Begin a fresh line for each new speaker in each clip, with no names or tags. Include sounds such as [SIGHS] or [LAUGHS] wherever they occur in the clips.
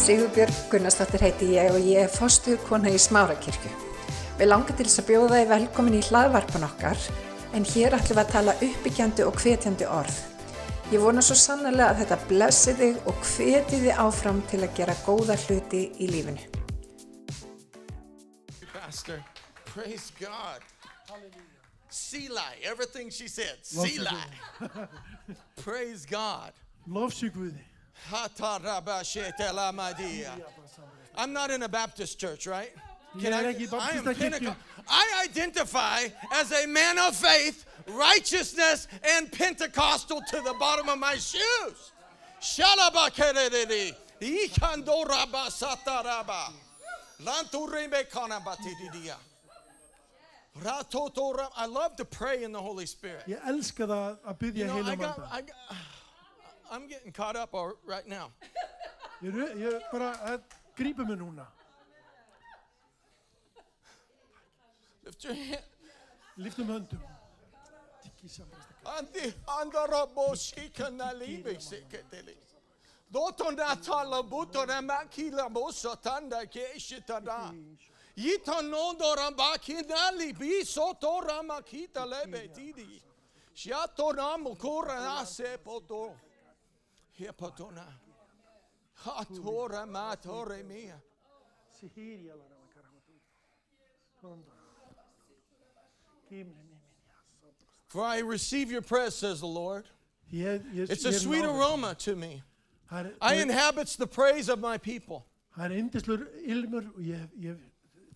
Sigurbjörg Gunnarsdóttir heiti ég og ég er fostuðkona í Smárakirkju. Við langar til þess að bjóða þið velkomin í hlaðvarpan okkar en hér ætlum við að tala uppbyggjandi og hvetjandi orð. Ég vona svo sannlega að þetta blessi þig og hveti þig áfram til að gera góða hluti í lífinu.
Pastor, praise God. Selah, everything she said. Selah. praise God. Hatarabashetelamadia. I'm not in a Baptist church, right?
Er í
I am Pentecost. I identify as a man of faith, righteousness, and Pentecostal to the bottom of my shoes. Shalabakerere. Ikandorabasataraba. Lanturemekanabatididia. Ratotora. I love to pray in the Holy Spirit.
Ég elska það að
You know, I got,
manda.
I got, I'm getting caught up all- right now.
Ég, ég bara að grípa mig núna.
Lift your hand.
Liftum höndum.
Andi andarabo shikana libe seketeli. Dotona tala butona makila bosa tanda keshitada. Yitano dora bakina libi soto ramakita lebe tidi. Shato namukura ase poto. Hepatona. Hatora matore mia.
Sihiri alara makaramatu. Konda. Kimri mimi.
For I receive your prayer, says the Lord. It's a sweet aroma to me. I
það
inhabits the praise of my people.
Það indislur ilmur og ég, ég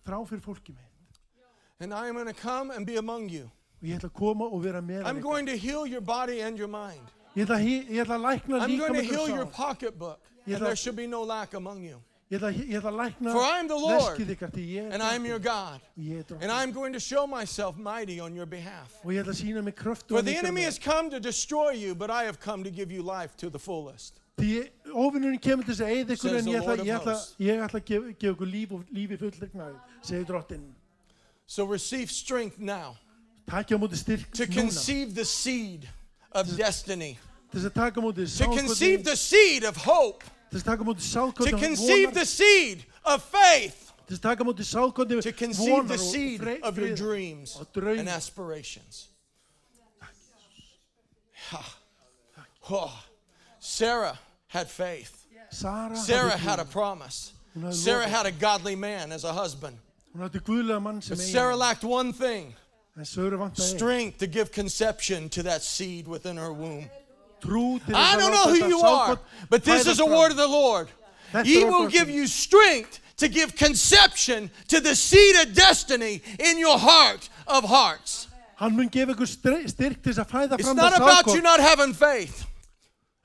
þrá fyrir fólki mitt.
And I am going to come and be among you.
Og ég ætla að koma og vera með
I'm going to heal your body and your mind.
Ég ætla, að hí- ég ætla að lækna
I'm
líka
going to
með
heal your pocketbook. And there should be no lack among you.
Ég ætla, ég ætla að lækna
For I am the Lord,
veskið ykkar því ég er
And I am your. God.
Ég er.
And I'm going to show myself mighty on your behalf.
Og ég ætla að sína mig kröftu
For the enemy has come to destroy you, but I have come to give you life to the fullest.
Því óvinnurinn kemur til þess að eigða ykkur
Says
en
the
ég ætla,
Lord of
ég ætla,
hosts.
ég ætla að gefa, gefa ykkur líf og lífi fullregnaði, segir drottinn.
So receive strength now
Takja á móti styrk
to
núna.
conceive the seed of destiny,
Til þess að taka á móti
to conceive the seed of hope,
til þess að taka á móti
to conceive the seed of faith,
til þess að taka á móti sáðkoti
to conceive the seed of your dreams and aspirations. [SIGHS] Ha. Oh. Sarah had faith. Sarah had a promise. Sarah had a godly man as a husband.
Hún átti guðlega mann sem
But Sarah lacked one thing
En Söru vantaði einn.
strength to give conception to that seed within her womb. I don't know who you are, but this is a word of the Lord. He
er
will give you strength to give conception to the seed of destiny in your heart of hearts.
Hann mun gefa ykkur str- styrk til þess að fæða
It's not about you not having faith.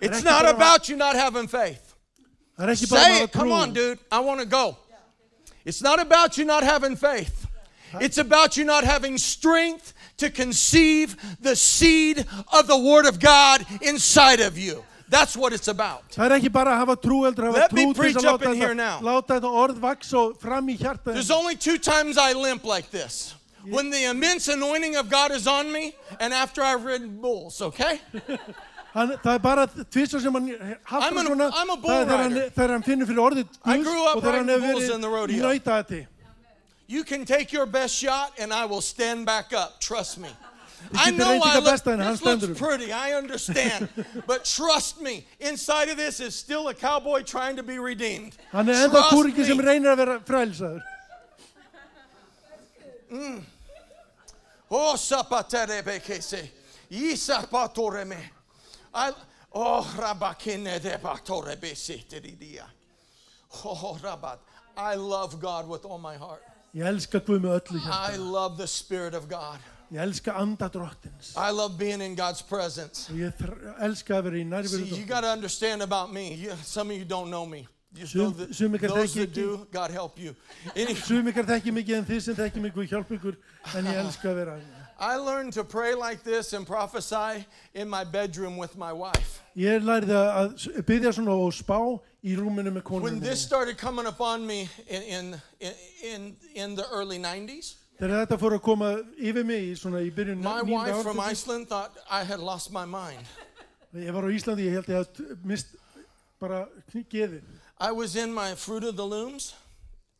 It's not about you not having faith.
Það er ekki bara
Say it. Come on, dude. I want to go. It's not about you not having faith. It's about you not having strength to conceive the seed of the Word of God inside of you. That's what it's about.
Það er ekki bara að hafa trú, heldur að hafa
Let me
trú til
preach
þess að
up
láta
in here
þetta,
now.
láta þetta orð vaks og fram í hjarta
There's only two times I limp like this. When the immense anointing of God is on me, and after I've ridden bulls, okay? [LAUGHS]
Hann, það er bara tvisar sem hann
I'm an-
svona
I'm a bull
það er þegar hann,
rider.
þegar hann finnur fyrir orðið
I
Guðs
grew up
og þegar hann
riding
hefur
bulls in the
verið
rodeo. You can take your best shot, and I will stand back up. Trust me. [LAUGHS] I know I look,
besta en hann
this looks pretty. I understand, [LAUGHS] but trust me. Inside of this is still a cowboy trying to be redeemed.
hann er enda
Trust
sem
me.
reynir að vera frælsaður
Oh, sapatere bekese. sapatoreme. I oh rabakine de batore besete dia. Oh rabat. I love God with all my heart.
Ég elska Guð með öllu
I
hjarta
love the Spirit of God.
ég elska anda drottins
I love being in God's presence.
og ég þr- elska að vera í
See,
nærveru
you
drottins
got to understand about me. You, some of you don't know me. Just know
Sum-
that
sum ykkar
those
þekki
that
ekki.
do, God help you. Any,
sum ykkar þekki mikið en þið sem þekki mig Guð hjálp ykkur en ég elska að vera
I learned to pray like this and prophesy in my bedroom with my wife.
ég lærði að að byggja svona og spá í rúminu með
When this started coming upon me in, in, in, in the early 90s,
þegar þetta fór að koma yfir mig í svona í byrjun
my wife from Iceland thought I had lost my mind.
ég var á Íslandi ég held ég að mist bara geðið
I was in my Fruit of the Looms,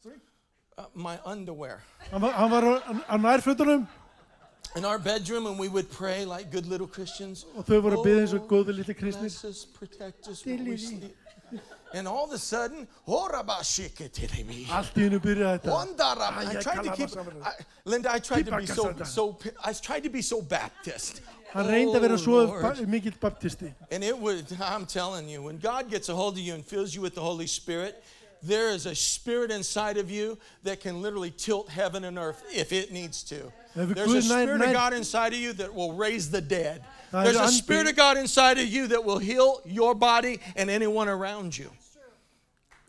uh, my underwear,
Hann var, á, á nærfötunum
in our bedroom, and we would pray like good little Christians.
og þau voru að byggja eins og
Oh,
góði litli kristnir.
Bless us, protect us when we sleep. And all of a sudden,
í hennu byrjaði þetta.
Wondarab- I tried to keep. I, Linda. I tried to be so, so. I tried to be so Baptist.
Hann reyndi að vera
Oh,
svo
Lord.
mikill baptisti.
And it would, I'm telling you, when God gets a hold of you and fills you with the Holy Spirit, there is a spirit inside of you that can literally tilt heaven and earth if it needs to. There's a spirit of God inside of you that will raise the dead. There's
er
a spirit of God inside of you that will heal your body and anyone around you.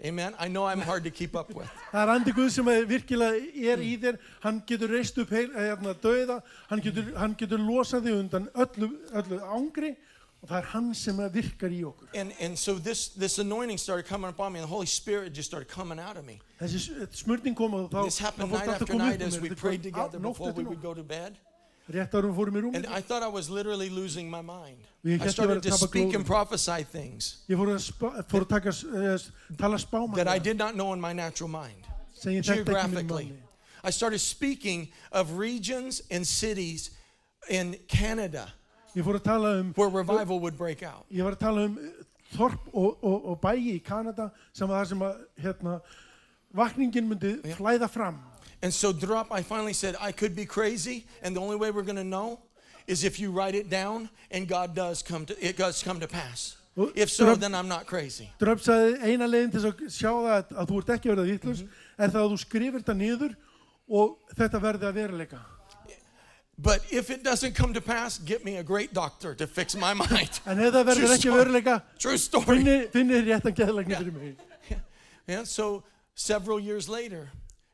Amen. I know I'm hard to keep up with. [LAUGHS]
Það er andi Guð sem er virkilega er í þér, hann getur reist upp heil, hérna, döða, hann getur, hann getur losað þig undan öllu, öllu ángri og það er hann sem er virkar í okkur.
And, and so this, this anointing started coming upon me, and the Holy Spirit just started coming out of me.
Þessi s- smurning kom og þá
This happened night after night
um
as we prayed together before we would go to bed.
Rétt árum fórum í
And
rúmið.
I thought I was literally losing my mind.
Ég
I
hélt ég
started
væri
to
að tapa
speak and
glóðum.
prophesy things
Ég fór að, spa, fór að taka, uh, tala spáman
that I did not know in my natural mind.
sem ég þekkti ekki minn
Geographically.
manni.
I started speaking of regions and cities in Canada
Ég fór að tala um,
where revival would break out.
ég var að tala um uh, þorp og, og, og bæi í Kanada sem var það sem að, hérna, vakningin myndi flæða fram.
And so drop, I finally said, I could be crazy, and the only way we're going to know is if you write it down and God does come to, it does come to pass.
Well,
If so,
Drop-
then I'm not crazy.
Dröpp sagði eina leiðin til að sjá það að, að þú ert ekki verið vittlust er það að þú skrifir þetta niður og þetta verði að veruleika.
But if it doesn't come to pass, get me a great doctor to fix my mind. [LAUGHS]
En ef það verður
True
ekki að
story.
veruleika,
True story.
finnir finni réttan geðlækni fyrir mig.
And so several years later,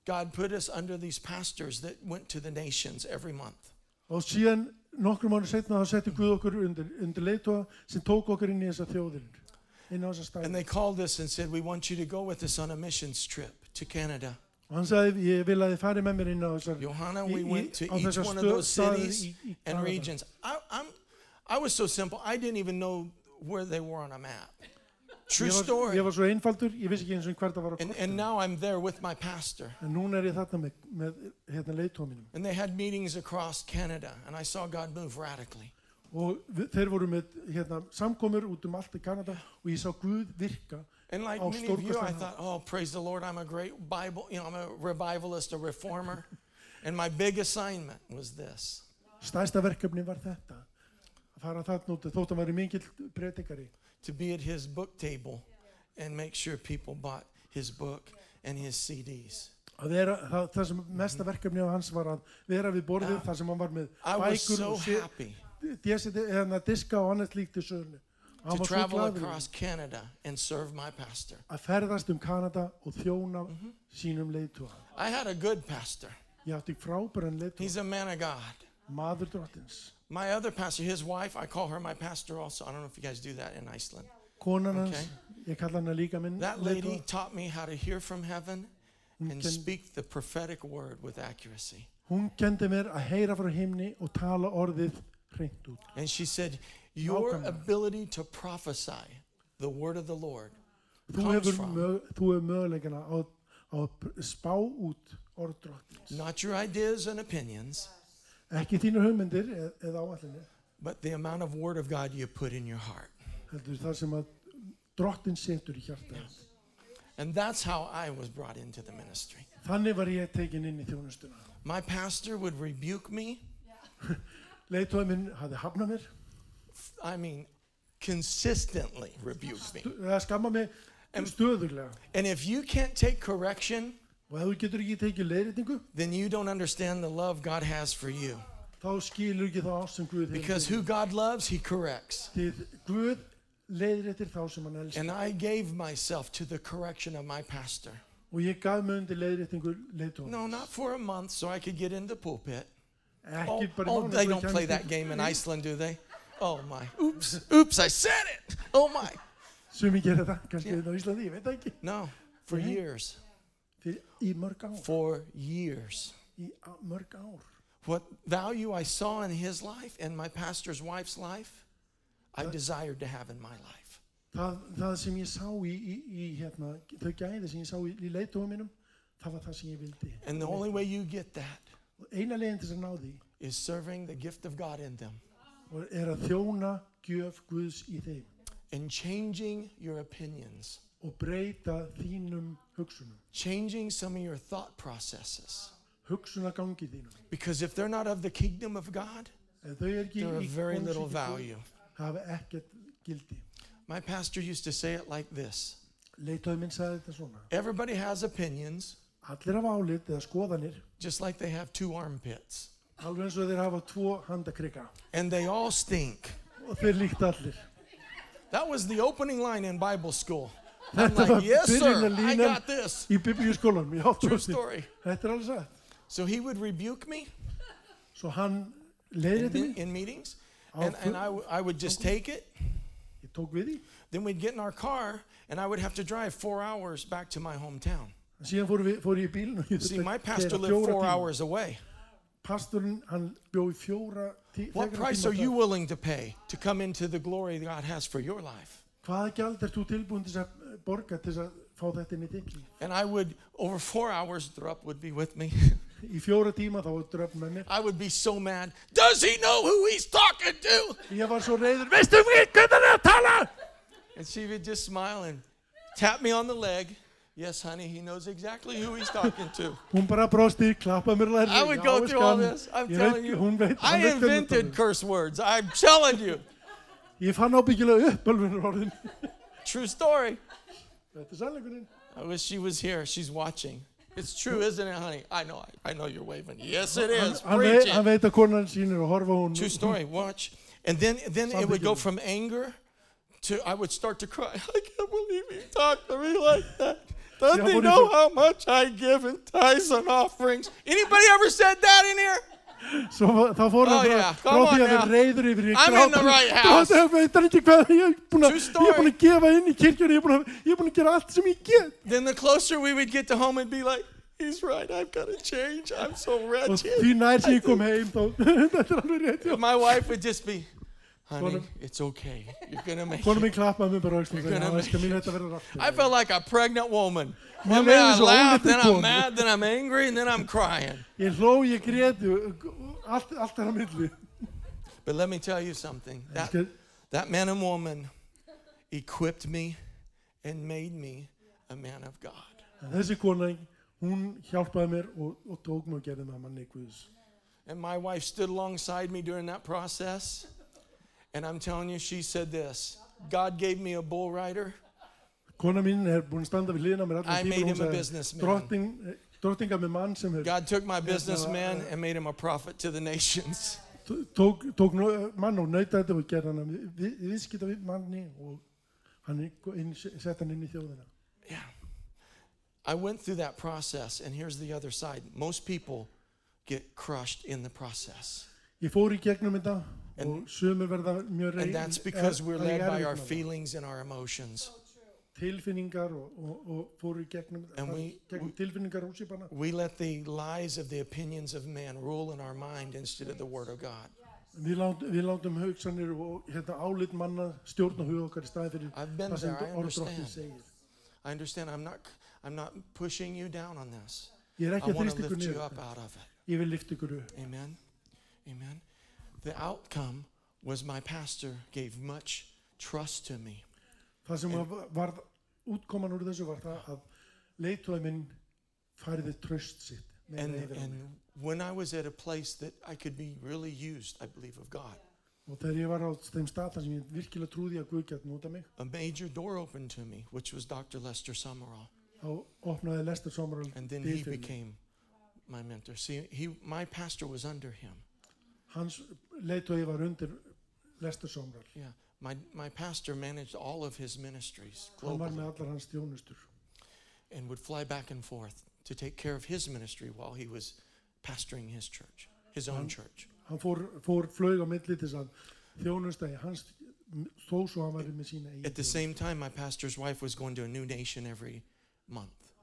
God put us under these pastors that went to the nations every month.
Og síðan nokkrum mánu setna þá setti Guð okkur undir, undir sem tók okkur inn í þessa þjóðir, inn á þessa
And
stæði.
they called us and said, We want you to go with us on a missions trip to Canada.
Og hann sagði, ég vil að þið farið með mér inn á þessar,
Johanna, we
í-
went to
á
each one of
stö-
those cities
í- í
and
Kanada.
regions. I, I'm, I was so simple, I didn't even know where they were on a map. True
Ég var,
story.
ég var svo einfaldur, ég vissi ekki eins og hvert það var á
And,
kortinu.
and now I'm there with my pastor.
En núna er ég þarna með, með hérna leiðtóa mínum.
And they had meetings across Canada, and I saw God move radically.
Og við, þeir voru með hérna, samkomur út um allt í Kanada og ég sá Guð virka.
And like
Oh,
many of you, I
stórkostlega.
thought, oh, praise the Lord, I'm a great Bible, you know, I'm a revivalist, a reformer. and my big assignment was this
Stærsta verkefni var þetta. Að fara þarna út, þótt að væri mikill predikari.
To be at his book table and make sure people bought his book and his CDs.
Að vera, það, það sem mesta verkefni á hans var að vera við borðið þar sem hann var með
I was
bækur
so
og sé-
happy
DSD, hérna, diska og annað slíkt í sögunu. Hann
to
var svo
travel
glaður
across Canada and serve my pastor.
að ferðast um Kanada og þjóna
Mhm.
sínum leiðtóa.
I had a good pastor.
Ég átti frábæran leiðtóa,
He's a man of God.
maður drottins.
My other pastor, his wife, I call her my pastor also. I don't know if you guys do that in Iceland. Okay.
ég kalla hana líka minn
That lady taught me how to hear from heaven and speak the prophetic word with accuracy.
Hún kendi mér að heyra frá himni og tala orðið hreint út.
And she said, Your ability to prophesy the word of the Lord comes from
þú hefur möguleikana á, á að spá út orð drottins.
not your ideas and opinions,
Ekki þínar hugmyndir eð, eða áallinni,
but the amount of word of God you put in your heart.
heldur það sem að drottin setur í hjarta.
And that's how I was brought into the ministry.
Þannig var ég tekin inn í þjónustuna.
My pastor would rebuke me, [LAUGHS]
Leiðtói minn hafði hafnað mér,
I mean, consistently rebuke me.
eða skamma mig stöðurlega.
And if you can't take correction,
Og ef þú getur ekki tekið leiðréttingu,
then you don't understand the love God has for you.
þá skilur ekki það ást sem Guð hefur.
Because who God loves, He corrects.
Því er Guð leiðréttir þá sem hann elskar.
And I gave myself to the correction of my pastor.
Og ég gaf mig undir leiðréttingu leiðtóa.
No, not for a month so I could get in the pulpit.
Ekki er
Oh,
bara
oh
mánuð
they don't play that game in Iceland, do they? Oh my. Oops. Oops, I said it. Oh my.
Sumi gera það, kannski
Yeah.
yeah. á er Íslandi, ég veit það ekki.
No, for years.
Fyrir, í mörg ár.
For years.
Í á- mörg ár.
What value I saw in his life and my pastor's wife's life, I desired to have in my life.
það, það sem ég sá í, í, í hérna, þau gæði sem ég sá í, í leitóum mínum það var það sem ég vildi
And the only way you get that
og eina leginn til þess að ná því
is serving the gift of God in them
er að þjóna gjöf Guðs í þeim
and changing your opinions,
og breyta þínum hugsunum
changing some of your thought processes.
hugsunagangi þínum
Because if they're not of the kingdom of God,
ef þau ekki
they're of very little value.
hafa ekkert gildi
My pastor used to say it like this
leitói minn sagði þetta svona
Everybody has opinions,
allir hafa álit eða skoðanir
just like they have two armpits,
alveg eins og þeir hafa tvo handakrika
and they all stink.
og þeir líkt allir
That was the opening line in Bible school. I'm
var
like, yes, sir, I got this.
í biblíuskólanum í
True
háttóðsni
story.
þetta er alveg satt
So he would rebuke me
svo hann
in,
leiðrið
in,
mig
in meetings, and, and
fu-
I, I would just take it.
ég tók við því
Then we'd get in our car, and I would have to drive four hours back to my hometown.
síðan fór, við, fór ég í
See, my pastor lived four
tíma.
hours away.
pastorinn hann bjó í fjóra tí,
What price are you willing to pay to come into the glory God has for your life?
hvaða gjald er þú tilbúin til að borga til þess að fá þetta inn í þitt líf
And I would, over four hours, Drup would be with me. [LAUGHS]
í fjóra tíma þá var dröfn með mér
I would be so mad. Does he know who he's talking to?
ég var svo reyður veistu við hvernig hann er að tala
And she would just smile and tap me on the leg. Yes, honey, he knows exactly who he's talking to. [LAUGHS]
hún bara brosti, klappaði mér lærri
I would go through all this. I'm telling you.
hún veit,
I
hann veit hvernig
invented
þetta er.
curse words. I'm telling you.
ég fann ábyggilega upp alveg orðin
True story. I wish she was here. She's watching. It's true, isn't it, honey? I know. I, I know you're waving. Yes, it is.
hann,
is.
hann,
Preach
veit, hann
it.
veit að konan sín að horfa á
True story. Watch. And then, then it would go from anger to I would start to cry. [LAUGHS] I can't believe he talked to me like that. [LAUGHS] He
you
know how much I give in tithes and offerings? Anybody ever said that in here?
Svo þá fór hann
Oh,
frá, því að vera reyður yfir í
I'm in the.
Það veit ekki hvað ég er búin að, ég er búin að gefa inn í kirkjur, ég er búin að, ég er búin gera allt sem ég get.
Then the closer we would get to home, it'd be like, he's right. I've got to change. I'm so wretched.
því nær sem ég kom heim, þá, [LAUGHS] þetta er alveg rétt.
My wife would just be, honey, it's okay. You're going to make
Konum
it.
minn klappaði mér bara aukstum,
You're
þegar
gonna
það skal mín þetta verður aftur.
I felt like a pregnant woman.
Mér
I mean, I
leið
laugh, then I'm mad, then I'm angry, and then I'm crying.
Ég hló, ég gréti, allt, allt er á milli.
But let me tell you something. That, that man and woman equipped me and made me a man of God.
þessi kona, hún hjálpaði mér og, og tók mig og gerði mig að manni Guðs.
And my wife stood alongside me during that process. And I'm telling you, she said this God gave me a bull rider.
Kona mín er búin að standa við hliðina mér
I made
tíma
him a
og hún
businessman.
sagði, eh, drottinga með mann sem er
God took my businessman and made him a prophet to the nations.
tók, tók mann og nautaði þetta og gerði hann að við, viðskipta við manni og hann sett hann inn í þjóðina.
Yeah. I went through that process, and here's the other side. Most people get crushed in the process.
Ég fór í gegnum þetta
And-
og sumir verða mjög reyð.
And that's because we're led by our feelings and our emotions.
Tilfinningar og, og, og fór í gegnum,
And
farið
we-
gegnum tilfinningar úsipana.
We let the lies of the opinions of man rule in our mind instead of the Word of God.
Við, lát, við látum hugsanir og hérna, álit manna stjórna hug okkar í staði fyrir
I've been
það sem
there, I
orð drottin
understand.
segir.
I understand. I'm not. I'm not pushing you down on this.
Ég er
I
ekki að
want to
þrýst ykkur
lift you
niður.
up out of it.
Ég vil lift ykkur upp.
Amen. Amen. The outcome was my pastor gave much trust to me.
Það sem var, var útkoman úr þessu var það að minn færiði tröst sitt.
And,
yfir á mig.
and when I was at a place that I could be really used, I believe, of God,
Og þegar ég var á þeim stað þar sem ég virkilega trúði að Guð gæti nota mig,
a major door opened to me, which was Dr. Lester Sumrall.
þá opnaði Lester Sumrall
And then he became my mentor. See, he, my pastor was under him.
Hans var undir.
Yeah. My, my pastor managed all of his ministries
Hann var
globally
með allar hans þjónustur.
and would fly back and forth to take care of his ministry while he was pastoring his church, his own church.
Hann fór, fór flög á milli til að þjónusta í hans þó svo hann var með sína
At the same time, my pastor's wife was going to a new nation every month.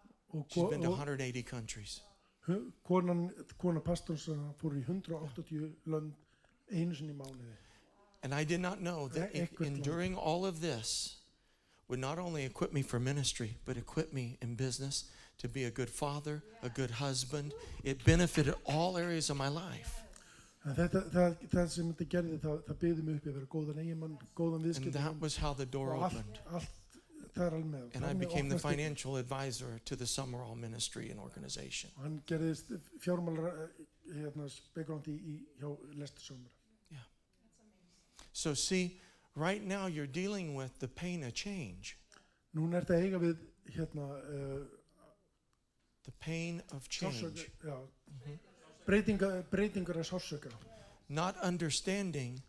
she's been to 180 countries.
Hu- konan, pastors uh, fór í 180 lönd einu sinni mánuði.
And I did not know that in,
Ekkert
in
land.
during all of this, would not only equip me for ministry, but equip me in business to be a good father, a good husband. It benefited all areas of my life.
En þetta, það, það sem þetta gerði, það, það byggði mig upp í að vera góðan eiginmann, góðan
And that was how the door opened. And I became the financial advisor to the Sumrall ministry and organization.
Hann gerðist fjármálar hérna, spekulandi í, hjá Lester Summer.
So, see, right now you're dealing with the pain of change.
Núna þetta eiga við hérna, uh,
The pain of change.
já, breytinga, breytingar af sársöka.
Not understanding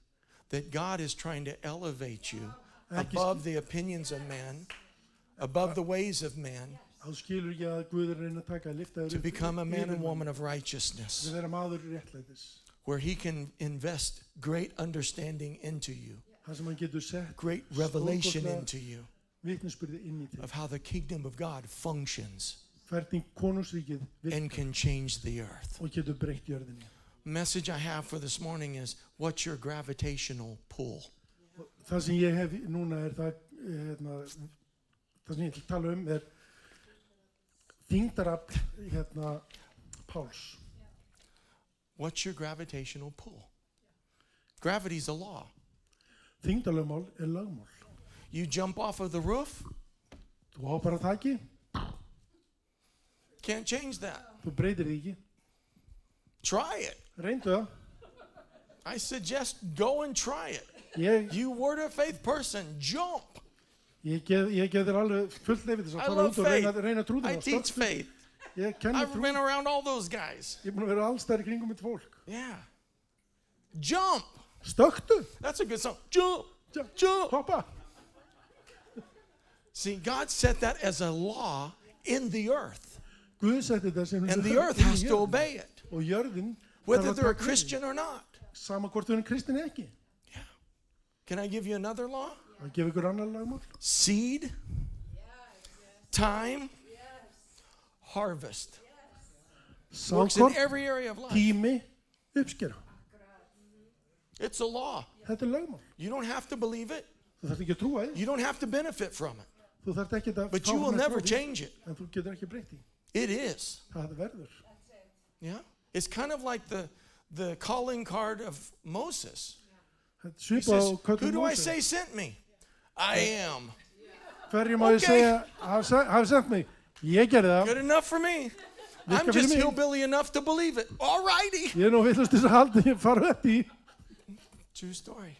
that God is trying to elevate you above the opinions of man, above the ways of man,
Þá skilur ekki að Guð að reyna að taka að lifta þér
to become a man and woman of righteousness,
að vera maður réttlætis.
where He can invest great understanding into you,
Það sem hann getur sett
great revelation into you
vitnisspyrði inn í til.
of how the kingdom of God functions
Hvernig konungsríkið virkar
and can change the earth.
og getur breytt jörðinni.
Message I have for this morning is what's your gravitational pull?
Það sem ég hef núna er það, eh, hérna, það sem ég að tala um er þingdarafl hérna, Páls.
What's your gravitational pull? Gravity's a law.
Er.
You jump off of the roof,
Þú hoppar að þakki,
can't change that.
þú breytir því ekki.
Try it.
Reyndu það.
I suggest go and try it.
Ég,
You word of faith person, jump.
ég, gef, ég gef þér alveg fullt leifið þess
I
að fara
love
út og reyna,
faith.
reyna trúðina.
I teach faith.
Ég kenni
I've
trú.
been around all those guys.
Ég er búin að vera allstæðar í kringum mitt fólk.
Yeah. Jump.
Stöktu,
That's a good song. Jump.
Jump.
Jump.
hoppa.
See, God set that as a law in the earth,
Guð setti þetta sem
and [LAUGHS] the earth has to obey it,
Og jörðin,
whether
þarf að
they're a
taka.
Christian or not.
Sama hvort þau eru kristin eða ekki.
Can I give you another law?
Það gefur ykkur annar lagmál.
Seed, time, harvest. Works in every area of life. It's a law. You don't have to believe it.
Þú þarf ekki að trúa því.
You don't have to benefit from it.
Þú þarf ekki að
But you will never change it.
En þú getur ekki breytt því.
It is. Yeah. It's kind of like the the calling card of Moses. He says, Who do I say sent me? I am.
Hverju má ég
Okay.
segja, hafa hafa mig, ég gerði það.
Good enough for me. I'm just hillbilly enough to believe it. All righty.
Ég er nú villast þess að halda, ég fara upp í.
True story.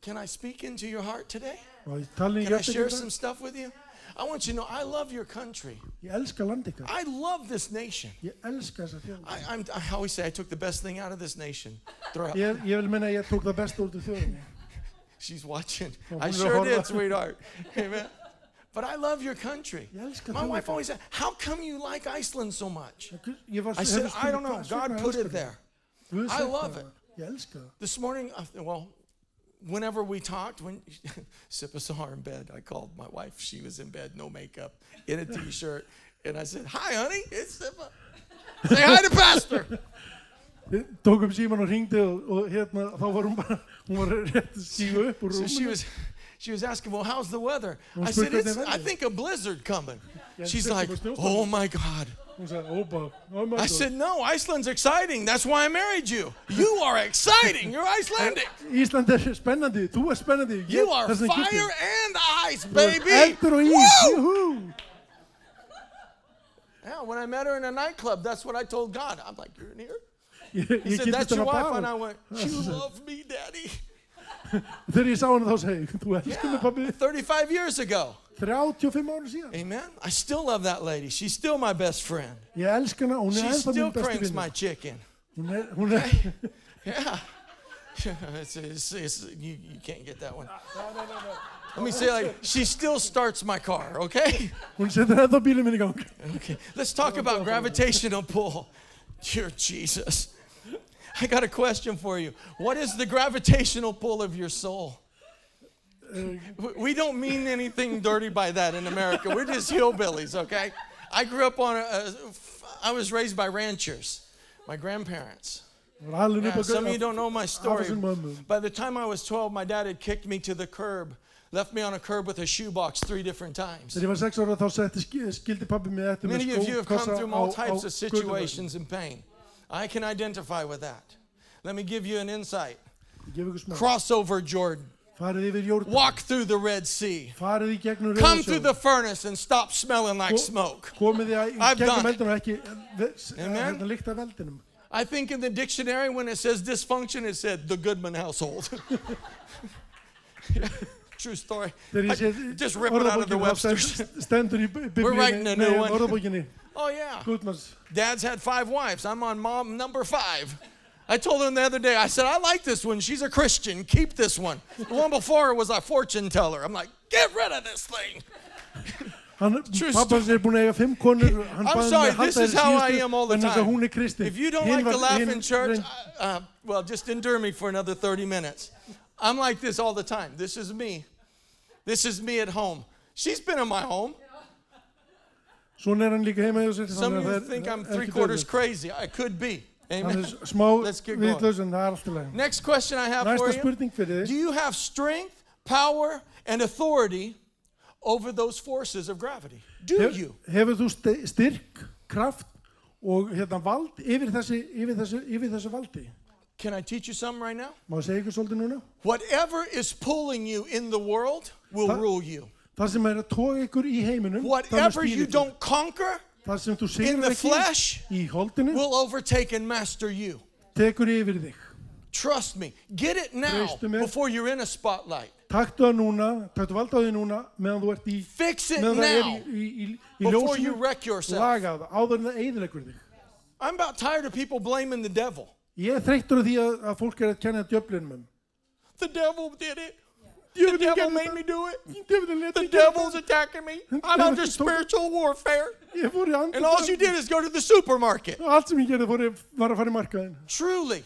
Can I speak into your heart today?
Og ég tala í
Can I share some stuff with you? I want you to know I love your country.
Ég elska land ykkar.
I love this nation.
Ég elska þessa.
I, I'm, I always say I took the best thing out of this nation. Throw out-
Ég, ég vil menna að tók það besta úr til þjóðinni.
She's watching.
Oh,
I sure did, sweetheart. [LAUGHS] Amen. But I love your country. My wife always said, How come you like Iceland so much? I said, I don't know. God put it there. I love it.
Ég elska það.
This morning, well, whenever we talked, when [LAUGHS] Sippa saw her in bed, I called my wife. She was in bed, no makeup, in a t-shirt. And I said, Hi, honey, it's Sippa. Say hi to Pastor. [LAUGHS]
Við tókum síman og ringdi og, og hérna, þá var hún bara, hún var rétt að stígu upp úr
So she was, she was asking, well, how's the weather? I said, it's,
er
I think a blizzard coming. She's like, oh my God.
Ópa, oh my
I said, no, Iceland's exciting. That's why I married you. You are exciting. You're Icelandic. [LAUGHS]
Ísland er spennandi, þú er spennandi.
You are
þess vegna gifti ég.
fire and ice, baby.
Eldur og ís,
Yeah, when I met her in a nightclub, that's what I told God. I'm like, you're in here? [LAUGHS] He said, that's your wife. And I went, [LAUGHS] you love me, daddy.
Þegar ég sá hana þá segi þú elskar mig pabbi.
35 years ago.
35 ára síðan.
Amen. I still love that lady. She's still my best friend.
Elska hana, hún
She
er ennþá
still cranks my chicken.
Hún er, er,
Yeah. [LAUGHS] it's, it's, it's, you, you can't get that one. Let me say it like, she still starts my car, okay?
hún setur ennþá bílinn minn í gang.
Okay. Let's talk about gravitational pull. You're Jesus. I got a question for you. What is the gravitational pull of your soul? We- don't mean anything dirty by that in America. We're just hillbillies, okay? I grew up on a, a I was raised by ranchers, my grandparents.
Var
Yeah, some of you don't know my story.
Afa sinn mömmu.
By the time I was 12, my dad had kicked me to the curb left me on a curb with a shoebox three different times.
Þegar ég var sex ára þá skildi pabbi mig eftir með
Many of you have come through all types of situations and pain. I can identify with that. Let me give you an insight.
Ég gef ykkur smá.
Cross over Jordan,
Farið yfir jórn,
walk through the Red Sea,
farið í gegnum
come through the furnace and stop smelling like smoke. I've done it.
eldunum og ekki ve-
Amen.
hérna líkt af eldinum.
I think in the dictionary, when it says dysfunction, it said the Goodman household. [LAUGHS] True story. I- just rip it out of the Webster's.
stend- stendur í
We're writing a new one. Oh, yeah. Dad's had five wives. I'm on mom number five. I told him the other day, I said, I like this one. She's a Christian. Keep this one. The one before her was a fortune teller. I'm like, get rid of this thing.
Hann, [LAUGHS]
True
pappans er búin að eiga fimm konur, hann
I'm
baði
sorry,
að
this
halda
is
þér
how I
síðustu,
am all the
þess að
time.
hún er kristin.
If you don't
Hinn
like to laugh in church, uh, well, just endure me for another 30 minutes. I'm like this all the time. This is me. This is me at home. She's been in my home.
Svona er hann líka heima hjá sér.
Some of you
er
think I'm three quarters crazy. I could be. Amen.
er
Let's get going.
vitlaus en það er allt í lagi.
Next question I have for
Næsta
you.
spurning fyrir
Do you have strength, power, and authority over those forces of gravity? Do
Hef,
you?
hefur þú sti- styrk, kraft og hérna vald yfir þessi, yfir þessi, yfir þessi valdi?
Can I teach you something right now?
Má ég segja ykkur svolítið núna?
Whatever is pulling you in the world will
Huh?
rule you.
Það sem er að toga ykkur í heiminum, það mun
Whatever
stýra
you
ykkur.
don't conquer
Það sem þú
in the flesh will overtake and master you.
tekur yfir þig.
Trust me. Get it now before you're in a spotlight.
Taktu það núna, taktu vald á því núna meðan þú ert í,
Fix it
er
now
í, í, í
before you wreck yourself.
laga það, áður en það eiðilegur þig.
I'm about tired of people blaming the devil.
Ég er þreyttur af því að, að fólk er að kenna djöflinum um.
The devil did it. The
Djöfullinn
devil made me do it. The devil's attacking me. I'm under spiritual warfare.
Ég fór í andið.
And all you did is go to the supermarket.
Allt sem ég gerði fór ég, var að fara í markaðin.
Truly.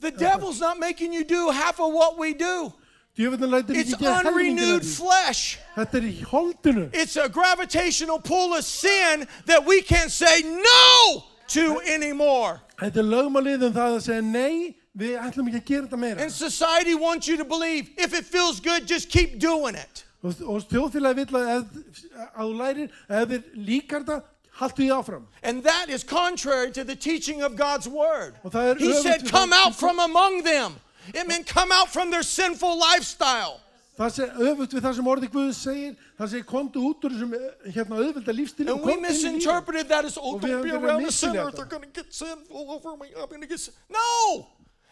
The devil's not making you do half of what we do. It's
ekki gera helmingin
unrenewed flesh.
Þetta í holdinu.
It's a gravitational pull of sin that we can't say no to anymore.
Þetta er lögmalið um það að segja nei, við ætlum ekki að gera þetta meira.
And society wants you to believe if it feels good, just keep doing it.
Og, og þjóðfélagi vill að, ef- að þú lærir, ef líkar þetta, haltu því áfram.
And that is contrary to the teaching of God's word.
Og það er
He
öfugt
said,
við
Come out from among them. It meant come out from their sinful lifestyle.
Það sé öfugt við það sem orðið Guð segir, það segir kontu út úr þessum eh, hérna auðvelda
And we misinterpreted that as, oh,
Og við
don't
höfum
be
verið að
around the
misskilja
sinner.
þetta.
They're going to get sinful over me. I'm going to get sin. No!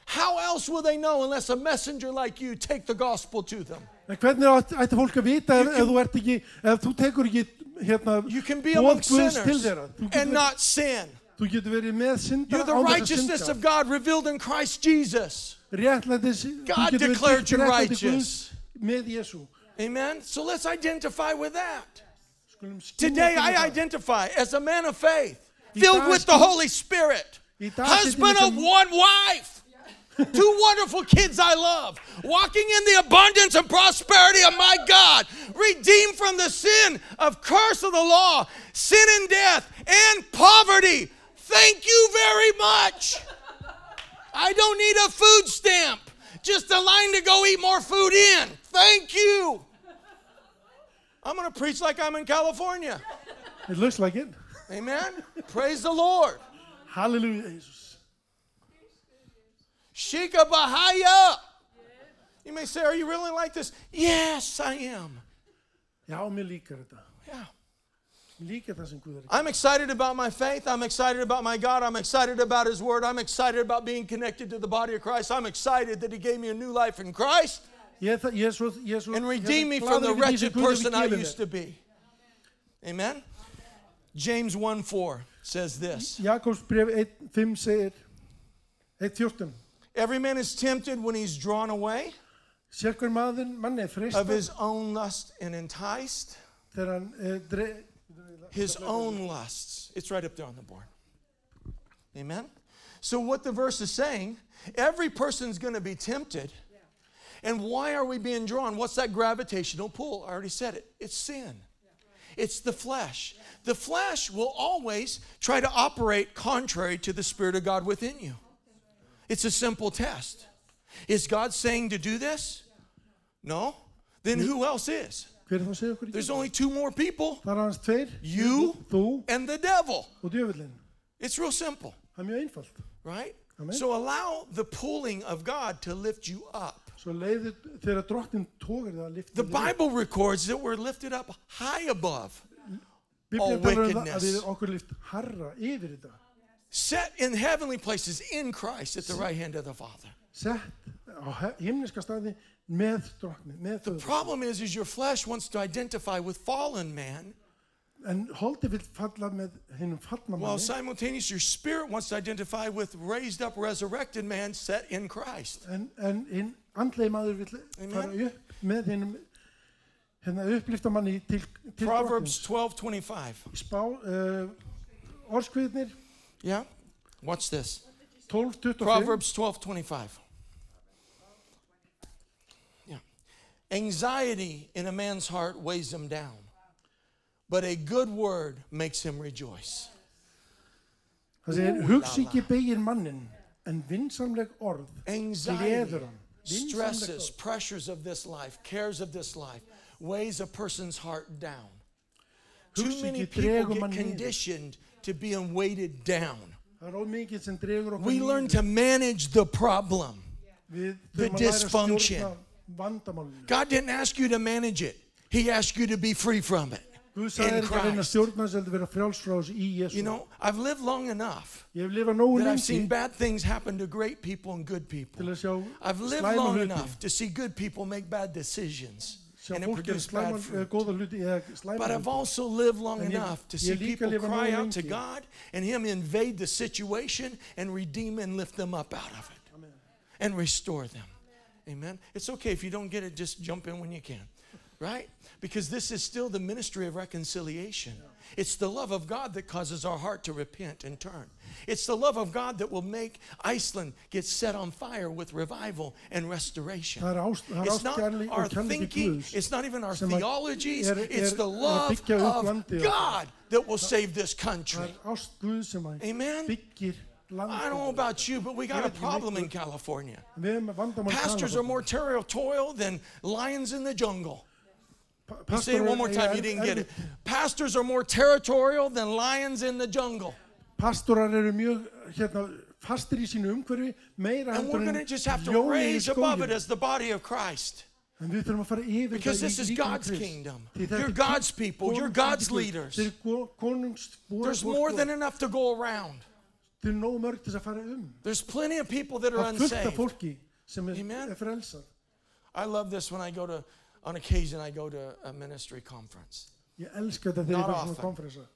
How else will they know unless a messenger like you take the gospel to them?
Hvernig átt- ætti fólk að vita ef, ef þú ert ekki, ef þú tekur ekki hérna
You can among
Guðs til
sinners
þeirra. Þú getur
and
verið-
not sin.
Þú getur verið með syndara
You're the
án þess að
righteousness
synda.
of God revealed in Christ Jesus.
Réttlætis, þú
God
getur verið
declared
dýrt
you
réttlæti
righteous.
Guðs með Jésu.
Amen? So let's identify with that. Today I identify as a man of faith, filled with the Holy Spirit, husband of one wife, two wonderful kids I love, walking in the abundance and prosperity of my God, redeemed from the sin of curse of the law, sin and death, and poverty. Thank you very much. I don't need a food stamp, just a line to go eat more food in. Thank you. I'm going to preach like I'm in California.
It looks like it.
Amen. Praise the Lord.
Halleluja, Jesus.
Shika Bahaya. You may say, Are you really like this? Yes, I am.
Já, mér líkar þetta.
Yeah.
Mér líkar það sem Guð.
I'm excited about my faith. I'm excited about my God. I'm excited about His Word. I'm excited about being connected to the body of Christ. I'm excited that He gave me a new life in Christ
Ég það, ég svo, ég svo
and redeemed me from the
glaður yfir því
wretched
sem Guð hefur
person I used to be. Amen. James 1 4 says this
Jakobs bref 1.5 segir 1.14
Every man is tempted when he's drawn away
er
of
freistað
his own lust and enticed.
þegar hann eh, dre,
his own lusts. It's right up there on the board. Amen? So, what the verse is saying, every person's going to be tempted. And why are we being drawn? What's that gravitational pull? I already said it. It's sin. It's the flesh. The flesh will always try to operate contrary to the Spirit of God within you. It's a simple test. Is God saying to do this? No. then who else is?
Er það að segja okkur í
There's only two more people You and the devil. It's real simple,
er
right?
Amen.
So allow the pulling of God to lift you up.
Svo leiðir þegar drottin tógar það að lifta
The. Bible records that we're lifted up high above, all
um
wickedness. Set in heavenly places in Christ at the right hand of the Father.
Sett á himneska staði með drottni, með föður.
Problem is, is your flesh wants to identify with fallen man,
En holdi vill falla með hinnum fallna
while
manni.
simultaneously your spirit wants to identify with raised up, resurrected man set in Christ.
En, en hinn andlegi maður vill
Amen.
upp með hinnum hérna upplifta manni til, til
Proverbs
drottins.
12 25.
Spá, uh, orskviðnir,
Yeah? Watch this.
12, 25.
Proverbs 12 25. Yeah. Anxiety in a man's heart weighs him down, but a good word makes him rejoice.
Það segir, hugsi ekki mannin, en vinsamleg orð
Anxiety,
gleður hann.
Stresses, pressures of this life, cares of this life weighs a person's heart down. Too many people get conditioned to being weighted down.
Það ómikið sem dregur okkur
We learn to manage the problem. The
þurfum að læra að
dysfunction. God didn't ask you to manage it, He asked you to be free from it. In
þér ekki að reyna að
Christ.
stjórna þess heldur vera frjáls frá þessu í Jésu.
You know, I've lived long enough
Ég hef lifað nógu
that I've seen bad things happen to great people and good people. I've lived long enough to see good people make bad decisions and it produced bad fruit. But I've also lived long
En
enough to see people cry out to. God and Him invade the situation and redeem and lift them up out of it and restore them. Amen. It's okay if you don't get it, just jump in when you can, right? Because this is still the ministry of reconciliation. It's the love of God that causes our heart to repent and turn. It's the love of God that will make Iceland get set on fire with revival and restoration.
Það ást- það
It's not our thinking, it's not even our theologies, it's the love of. God that will save this country.
ást Guð sem að
Amen. I don't know about you, but we got a
Ég veit ekki
problem in. California.
Við hefum vandamál
Pastors are more territorial than lions in the jungle.
Pa-
Say it one more time, you didn't get it. Pastors are more territorial than lions in the jungle.
Pastorar eru mjög hérna, fastir í sínu umhverfi meira
And we're
heldur
going
en
to just have to
í
raise above it
skóginum.
as the body of Christ.
En við þurfum að fara yfir
Because this is God's kingdom. You're
er
God's people. You're God's leaders.
Þeir eru konungs
There's more than enough to go around.
Þeir eru nóg mörg til að fara um.
There's plenty of people that are
Það fullt af
unsaved.
er,
Amen.
er frelsað.
I love this when I go to, on occasion, I go to a ministry conference.
Ég elska þetta þegar
Not
ég fara svona
often.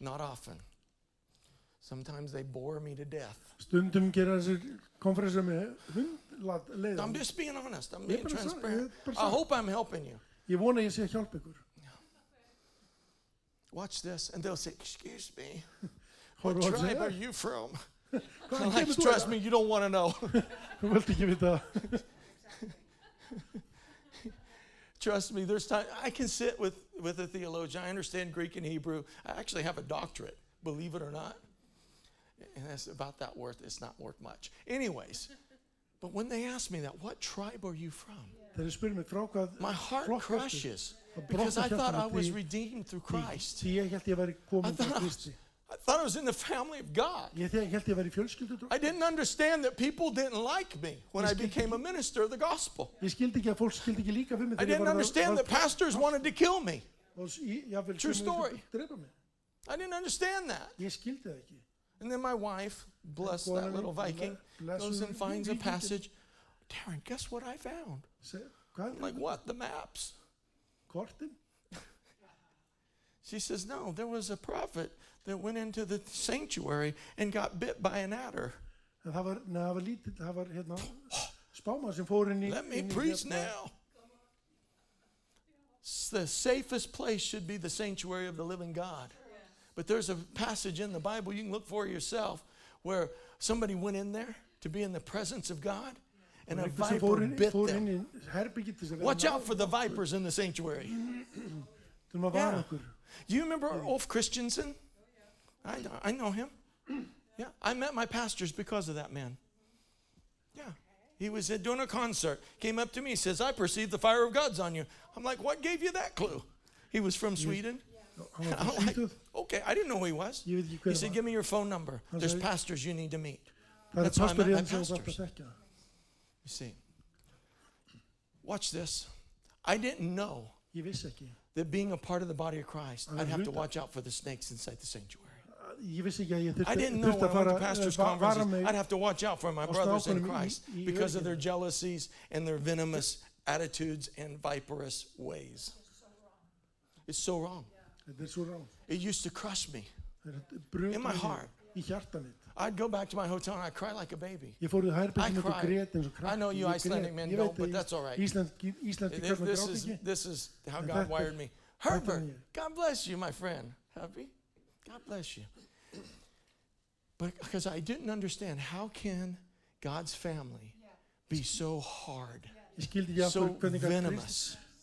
Not often. Sometimes they bore me to death.
Stundum gera þessir konferensa með hundlað
I'm just being honest. I'm
Ég
being
bara sa-
transparent.
ég bara
I
sa-
hope I'm helping you.
Ég vona að ég sé að hjálpa ykkur.
Watch this, and they'll say, "Excuse me, [LAUGHS] what
á
tribe are you from?" [LAUGHS] I'm [LAUGHS] like,
kemur þú?
"Trust me, you don't want to know.
Þú vilt ekki vita.
Trust me. There's time I can sit with with a theologian. I understand Greek and Hebrew. I actually have a doctorate, believe it or not. And that's about that worth. It's not worth much, anyways. [LAUGHS] But when they ask me that, what tribe are you from?
Þeir eru spyrir mig frá hvað
My heart crushes because I thought I was redeemed through Christ.
Því ég held ég væri
I thought I was. I thought I was in the family of God.
Ég þegar- held ég væri fjölskyldu
I didn't understand that people didn't like me when I became a minister of the gospel.
Ég skildi ekki að fólk skildi ekki líka fyrir mig
I didn't understand that pastors wanted to kill me.
og s- í- jafnvel
True story.
vildu drepa mig.
I didn't understand that.
Ég skildi það ekki.
And then my wife, bless that little Viking, goes and finds a passage. Darren, guess what I found? I'm like, what? The maps. She says, no, there was a prophet that went into the sanctuary and got bit by an adder.
En það var, neða, það var lítið, það var hérna spáma sem fór inn í...
Let me
inn í
preach
hérna-
now. S- The safest place should be the sanctuary of the living God. But there's a passage in the Bible you can look for yourself where somebody went in there to be in the presence of God and a
Einhver sem
viper
inn,
bit
fór inn
them.
í til þess að
Watch out for the vipers in the sanctuary.
Að vara
Yeah.
okkur.
Do you remember Ulf Christiansson? I know, I know him. Yeah, I met my pastors because of that man. Yeah, He was doing a concert, came up to me, says, I perceive the fire of God's on you. I'm like, what gave you that clue? He was from Sweden.
Hann [LAUGHS] var
I'm like, okay, I didn't know who he was.
Ég veit ekki
He said, give me your phone number. There's pastors you need to meet. That's why I met my
sem þú þarft
pastors. You see, watch this. I didn't know
Ég vissi ekki.
that being a part of the body of Christ, I'd have to watch out for the snakes inside the sanctuary.
Ég vissi ekki að ég
I didn't know
þurfti
when
að
I went
fara
to pastors'
va- vara
conferences,
mig.
I'd have to watch out for my brothers in
í-
Christ
í
because of their jealousies and their venomous attitudes and viperous ways. It's so wrong.
Þetta er svo rám.
It used to crush me. In my heart.
í hjarta mitt.
I'd go back to my hotel and I'd cry like a baby.
Ég fór í
I
hærbyrgin og
cried.
grét eins og krakki.
I know you
Ég
Icelandic men
Ég
don't, but
að
that's all right.
Ísland,
This,
kallar
this
grátt
is,
ekki.
this is how God wired me.
er
Herbert. God bless you, my friend. Happy? God bless you. But because I didn't understand, how can God's family be so hard,
Ég skildi ekki
so
aftur hvernig að Krist,
venomous,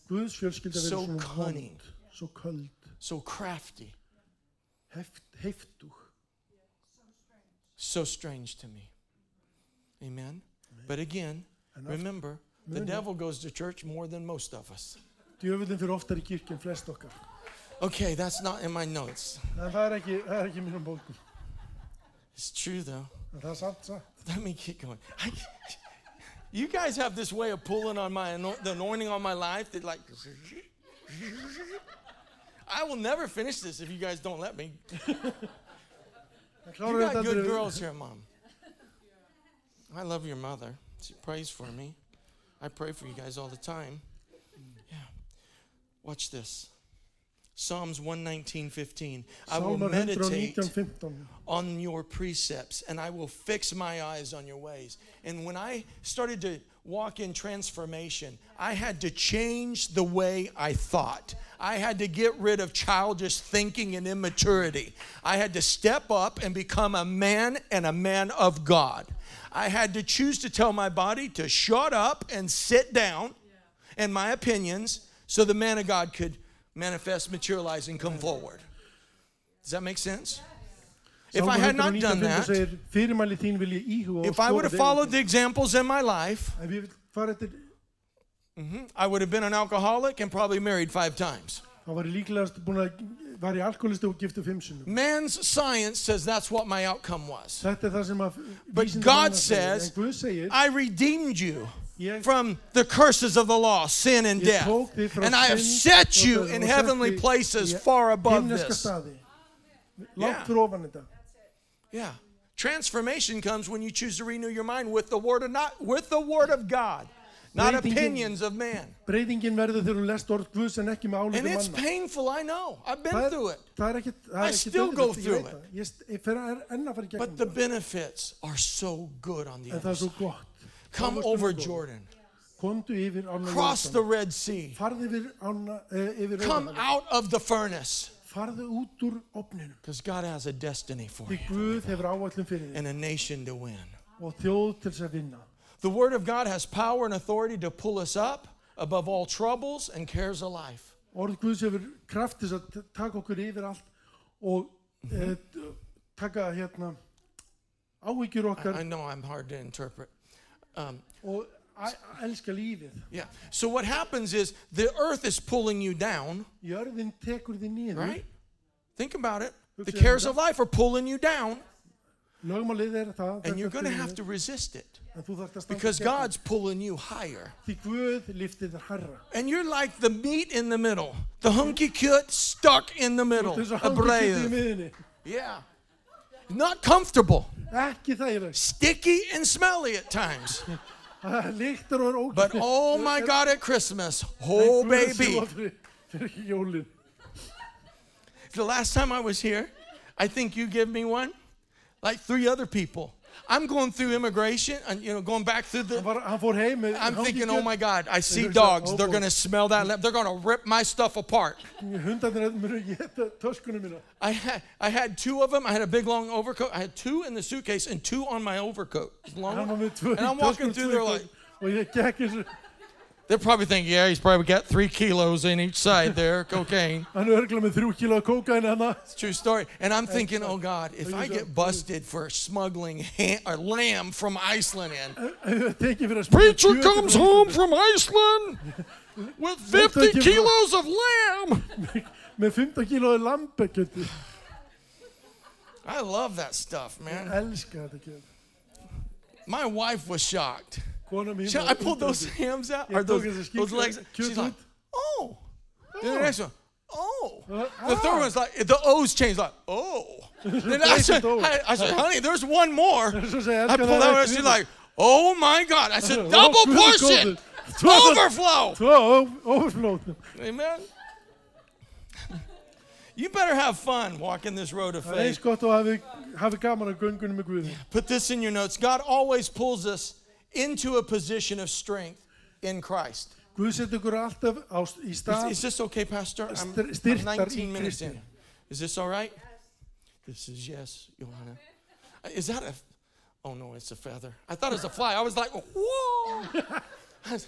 Guðs fjölskylda verið
so cunning.
vond, svo köld,
so crafty, so strange to me? Amen. But again, remember, the devil goes to church more than most of us.
Djöfullin fyrir oftar í kirkju en flest okkar.
Okay, that's not in my notes.
Er er ekki í mínum bókum.
It's true though.
Er.
Let me keep going. I, you guys have this way of pulling on my the anointing on my life that like I will never finish this if you guys don't let me. You got good girls here, mom. I love your mother. She prays for me. I pray for you guys all the time. Yeah. Watch this. Psalms 119:15. I will meditate on your precepts and I will fix my eyes on your ways. And when I started to walk in transformation, I had to change the way I thought. I had to get rid of childish thinking and immaturity. I had to step up and become a man and a man of God. I had to choose to tell my body to shut up and sit down and my opinions so the man of God could manifest, materialize, and come forward. Does that make sense? If I had not done that,
segir, fyrirmæli þín vil ég íhuga og
if I would have followed the examples in my life,
Ef ég vil fara eftir,
I would have been an alcoholic and probably married five times.
þá var ég líklegast búin að, var ég alkoholisti og giftu fimm sinnum.
Man's science says that's what my outcome was.
Þetta það sem að
But God says,
En Guð segir,
I redeemed you from the curses of the law, sin and death.
tók þig frá
And I have set you in heavenly places far above this. Yeah.
Langt fyrir ofan þetta.
Yeah. Transformation comes when you choose to renew your mind with the word of not with the word of God, not opinions of man.
Breytingin verður þegar þú lest orð Guðs en ekki með
And it's painful, I know. I've been
er-
through it.
Er ekkit,
I
er
still go through
veit það. Ég, st- ég fer að- enn að fara í
But the benefits are so good on the
En
other
er
side.
Gott.
Come over
er.
Jordan.
Komdu yfir ána
Cross the Red Sea.
Farðu yfir ána, eh, yfir
Come out of the furnace.
Farðu út úr opninum.
Because God has a destiny for you
Guð hefur áallum fyrir þig
and a nation to win.
og þjóð til þess að vinna.
The Word of God has power and authority to pull us up above all troubles and cares of life.
Orð Guðs hefur kraft til að taka okkur yfir allt og eh, taka hérna áhyggjur
I,
okkar
I know I'm hard to interpret. Um,
æ- elska lífið.
yeah. So what happens is the earth is pulling you down,
tekur þig niður.
right? Think about it. The cares of life are pulling you down, and you're going to have to resist it
En þú þarft að standa
because God's pulling you higher.
því. Því Guð liftir þér herra.
And you're like the meat in the middle, the hangikjöt stuck in the middle. A
hangi
brave. Yeah. Not comfortable,
Ekki
sticky and smelly at times. [LAUGHS]
Og er.
But oh my God, at Christmas, oh baby.
Fyrir jólin.
The last time I was here, I think you gave me one, like three other people. I'm going through immigration and you know going back through
Hann,
the.
var, hann fór heim með
I'm thinking, oh my God, I see
hugsa,
dogs.
oh
They're
boy.
going to smell that. lip. They're going to rip my stuff apart.
Hundarnir munu geta töskunum mína.
I had, I had two of them. I had a big long overcoat. I had two in the suitcase and two on my overcoat. Long
Hann var
one.
með tvö
And I'm walking through there like, They're probably thinking, yeah, he's probably got three kilos in each side there, [LAUGHS] cocaine.
Hann er örgulega með þrjú kíló kókain hana.
It's a true story. And I'm thinking, oh God, if I get busted for smuggling ham, or lamb from Iceland in,
Tekið fyrir að
preacher
kjöt
comes home from Iceland with 50 kilos of lamb. [LAUGHS]
Með 15 kíló lambekjöti.
I love that stuff, man.
Elska þetta kjöt.
My wife was shocked.
Mín
She- I pulled those hams out, or those, those legs. She's like, oh. Then the next one, oh. The third
ah.
one's like, the O's changed, like, oh. [LAUGHS] Then I said, I, I said, honey, there's one more.
Svo segi ég,
I pulled out, and she's like, oh my God. I said, [LAUGHS]
Oh,
double portion, [LAUGHS] overflow.
Tvö.
Amen. You better have fun walking this road of faith.
gott að hafi, hafi gaman að göngunum.
Put this in your notes. God always pulls us into a position of strength in Christ.
Guð setur ykkur alltaf á, í
Is,
stað
is this okay, Pastor? I'm, I'm 19 minutes in. Is this all right? This is yes, Johanna. Is that a? Oh no, it's a feather. I thought it was a fly. I was like, whoa. [LAUGHS]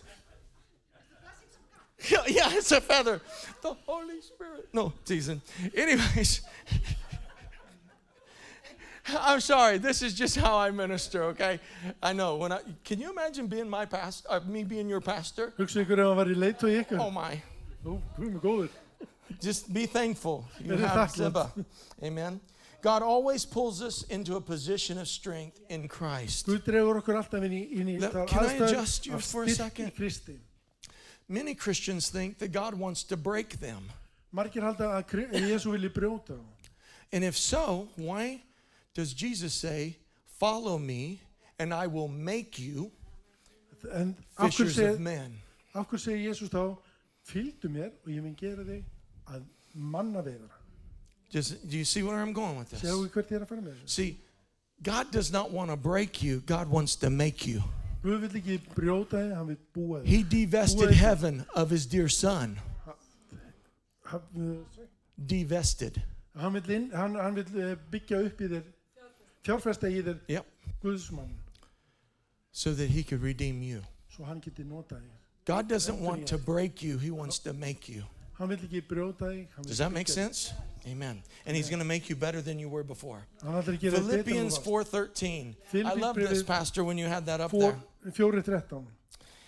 Yeah, yeah, it's a feather. The Holy Spirit. No, teasing. Anyways. [LAUGHS] I'm sorry. This is just how I minister, okay? I know. When I can you imagine being my pastor, uh, me being your pastor?
Hugsa ykkur ef hann var í og ykkur.
Oh my.
Ó, Guð mig góður.
Just be thankful. You have. Ziba. Amen. God always pulls us into a position of strength in Christ.
Guð dregur okkur alltaf inn í, inn í
Let- can I adjust you for a second? Many Christians think that God wants to break them.
Margir halda að Jésu vilji brjóta þá.
And if so, why does Jesus say, Follow me, and I will make you
En af hverju
fishers of
segir,
men?
af hverju segir Jésús þá, fylgdu mér og ég mun gera þig að manna vegar.
Just, do you see where I'm going with this?
við hvert ég er að fara með þessu.
See, God does not want to break you, God wants to make you.
Guð vil ekki brjóta þig, hann vil búa þig.
He divested heaven of his dear son.
Hann,
Divested.
Fjárfesta í þér
Yep.
Guðsmann,
So that he could redeem you.
svo hann geti nota þig.
God doesn't want to break you, He wants to make you.
Hann vil ekki brjóta þig. hann vill
Does that make sense? Amen. And He's going to make you better than you were before.
Hann ætlar að gera þig betur en
Philippians
þú varst.
4:13. I love this, Pastor, when you had that up there.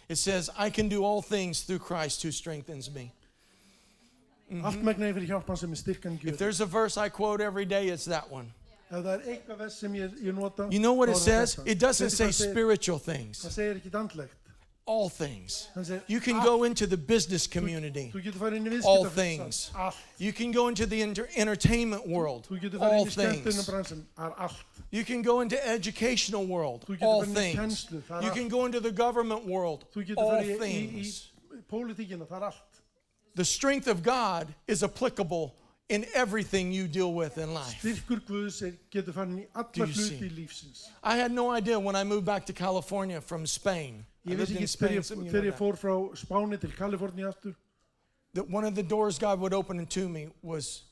It says, "I can do all things through Christ who strengthens me."
Allt megna ég er fyrir hjálpan sem er styrkan
If there's a verse I quote every day, it's that one.
Ef það er eitthvað vers sem ég, ég nota
You know what it says? It doesn't say spiritual things.
Það segir ekki andlegt
All things.
Hann segir
You can go into the business community.
Þú getur farið inn í
All things.
Allt
You can go into the enter- entertainment world.
Þú getur
All
inn í
things.
Það er allt
You can go into educational world.
Þú getur
All
farið inn í
things.
kennslu Það
You can
allt
go into the government world.
Þú getur
All
farið í, í,
things.
í pólitíkina Það er allt
The strength of God is applicable in everything you deal with in life.
Styrkur Guðs er, getur farið inn í
Do
alla
you see?
hluti lífsins
I had no idea when I moved back to California from Spain. I
Ég
lived
vissi
in
ekki
Spain,
þegar
some of
ég,
you
þegar
know
ég fór frá Spáni til Kaliforni aftur
that. that one of the doors God would open to me was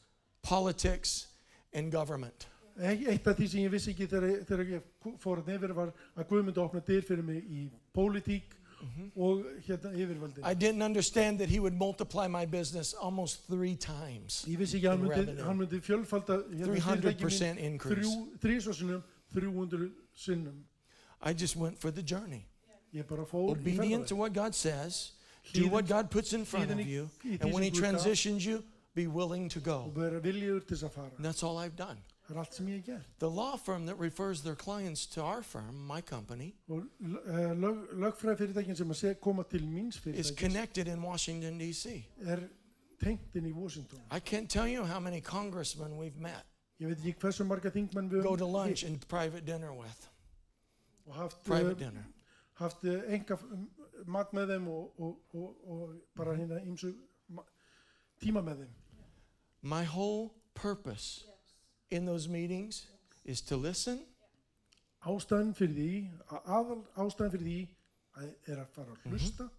politics and government.
Eitt eitt af því sem ég vissi ekki þegar, þegar ég fór að nefnir var að Guð myndi opna dyr fyrir mig í pólitík Mm-hmm. og hérna yfirvöldin.
I didn't understand that He would multiply my business almost three times.
Ég vissi ekki að hann
in
myndi,
revenue.
hann myndi fjölfalda hérna,
300% increase.
þrjú, þrjú 300 sinnum.
I just went for the journey.
Ég bara fór í
Obedient to
ferðalag.
what God says, do
Hlýðin-
what God puts in front
hlýðin
of
í-
you,
í því
and when He
Guð gaf.
transitions you, be willing to
og
go.
vera viljiður til þess að fara.
And that's all I've done.
Það er allt sem ég hef gert.
The law firm that refers their clients to our firm, my company,
Og uh, lög, lögfræði fyrirtækin sem að se, koma til míns
is
fyrirtækis
connected in Washington, D.C.
er tengt inn í Washington.
I can't tell you how many congressmen we've met,
Ég veit ekki hversu marga þingmenn við
go
höfum
to lunch
hitt
and private dinner with.
og haft,
Private
uh,
dinner.
haft uh, enga mat með þeim og, og, og, og bara hérna ímsu ma- tíma með þeim.
My whole purpose in those meetings is to listen
Ástæðan fyrir því, að- aðal ástæðan fyrir því að er að fara
Mhm.
að hlusta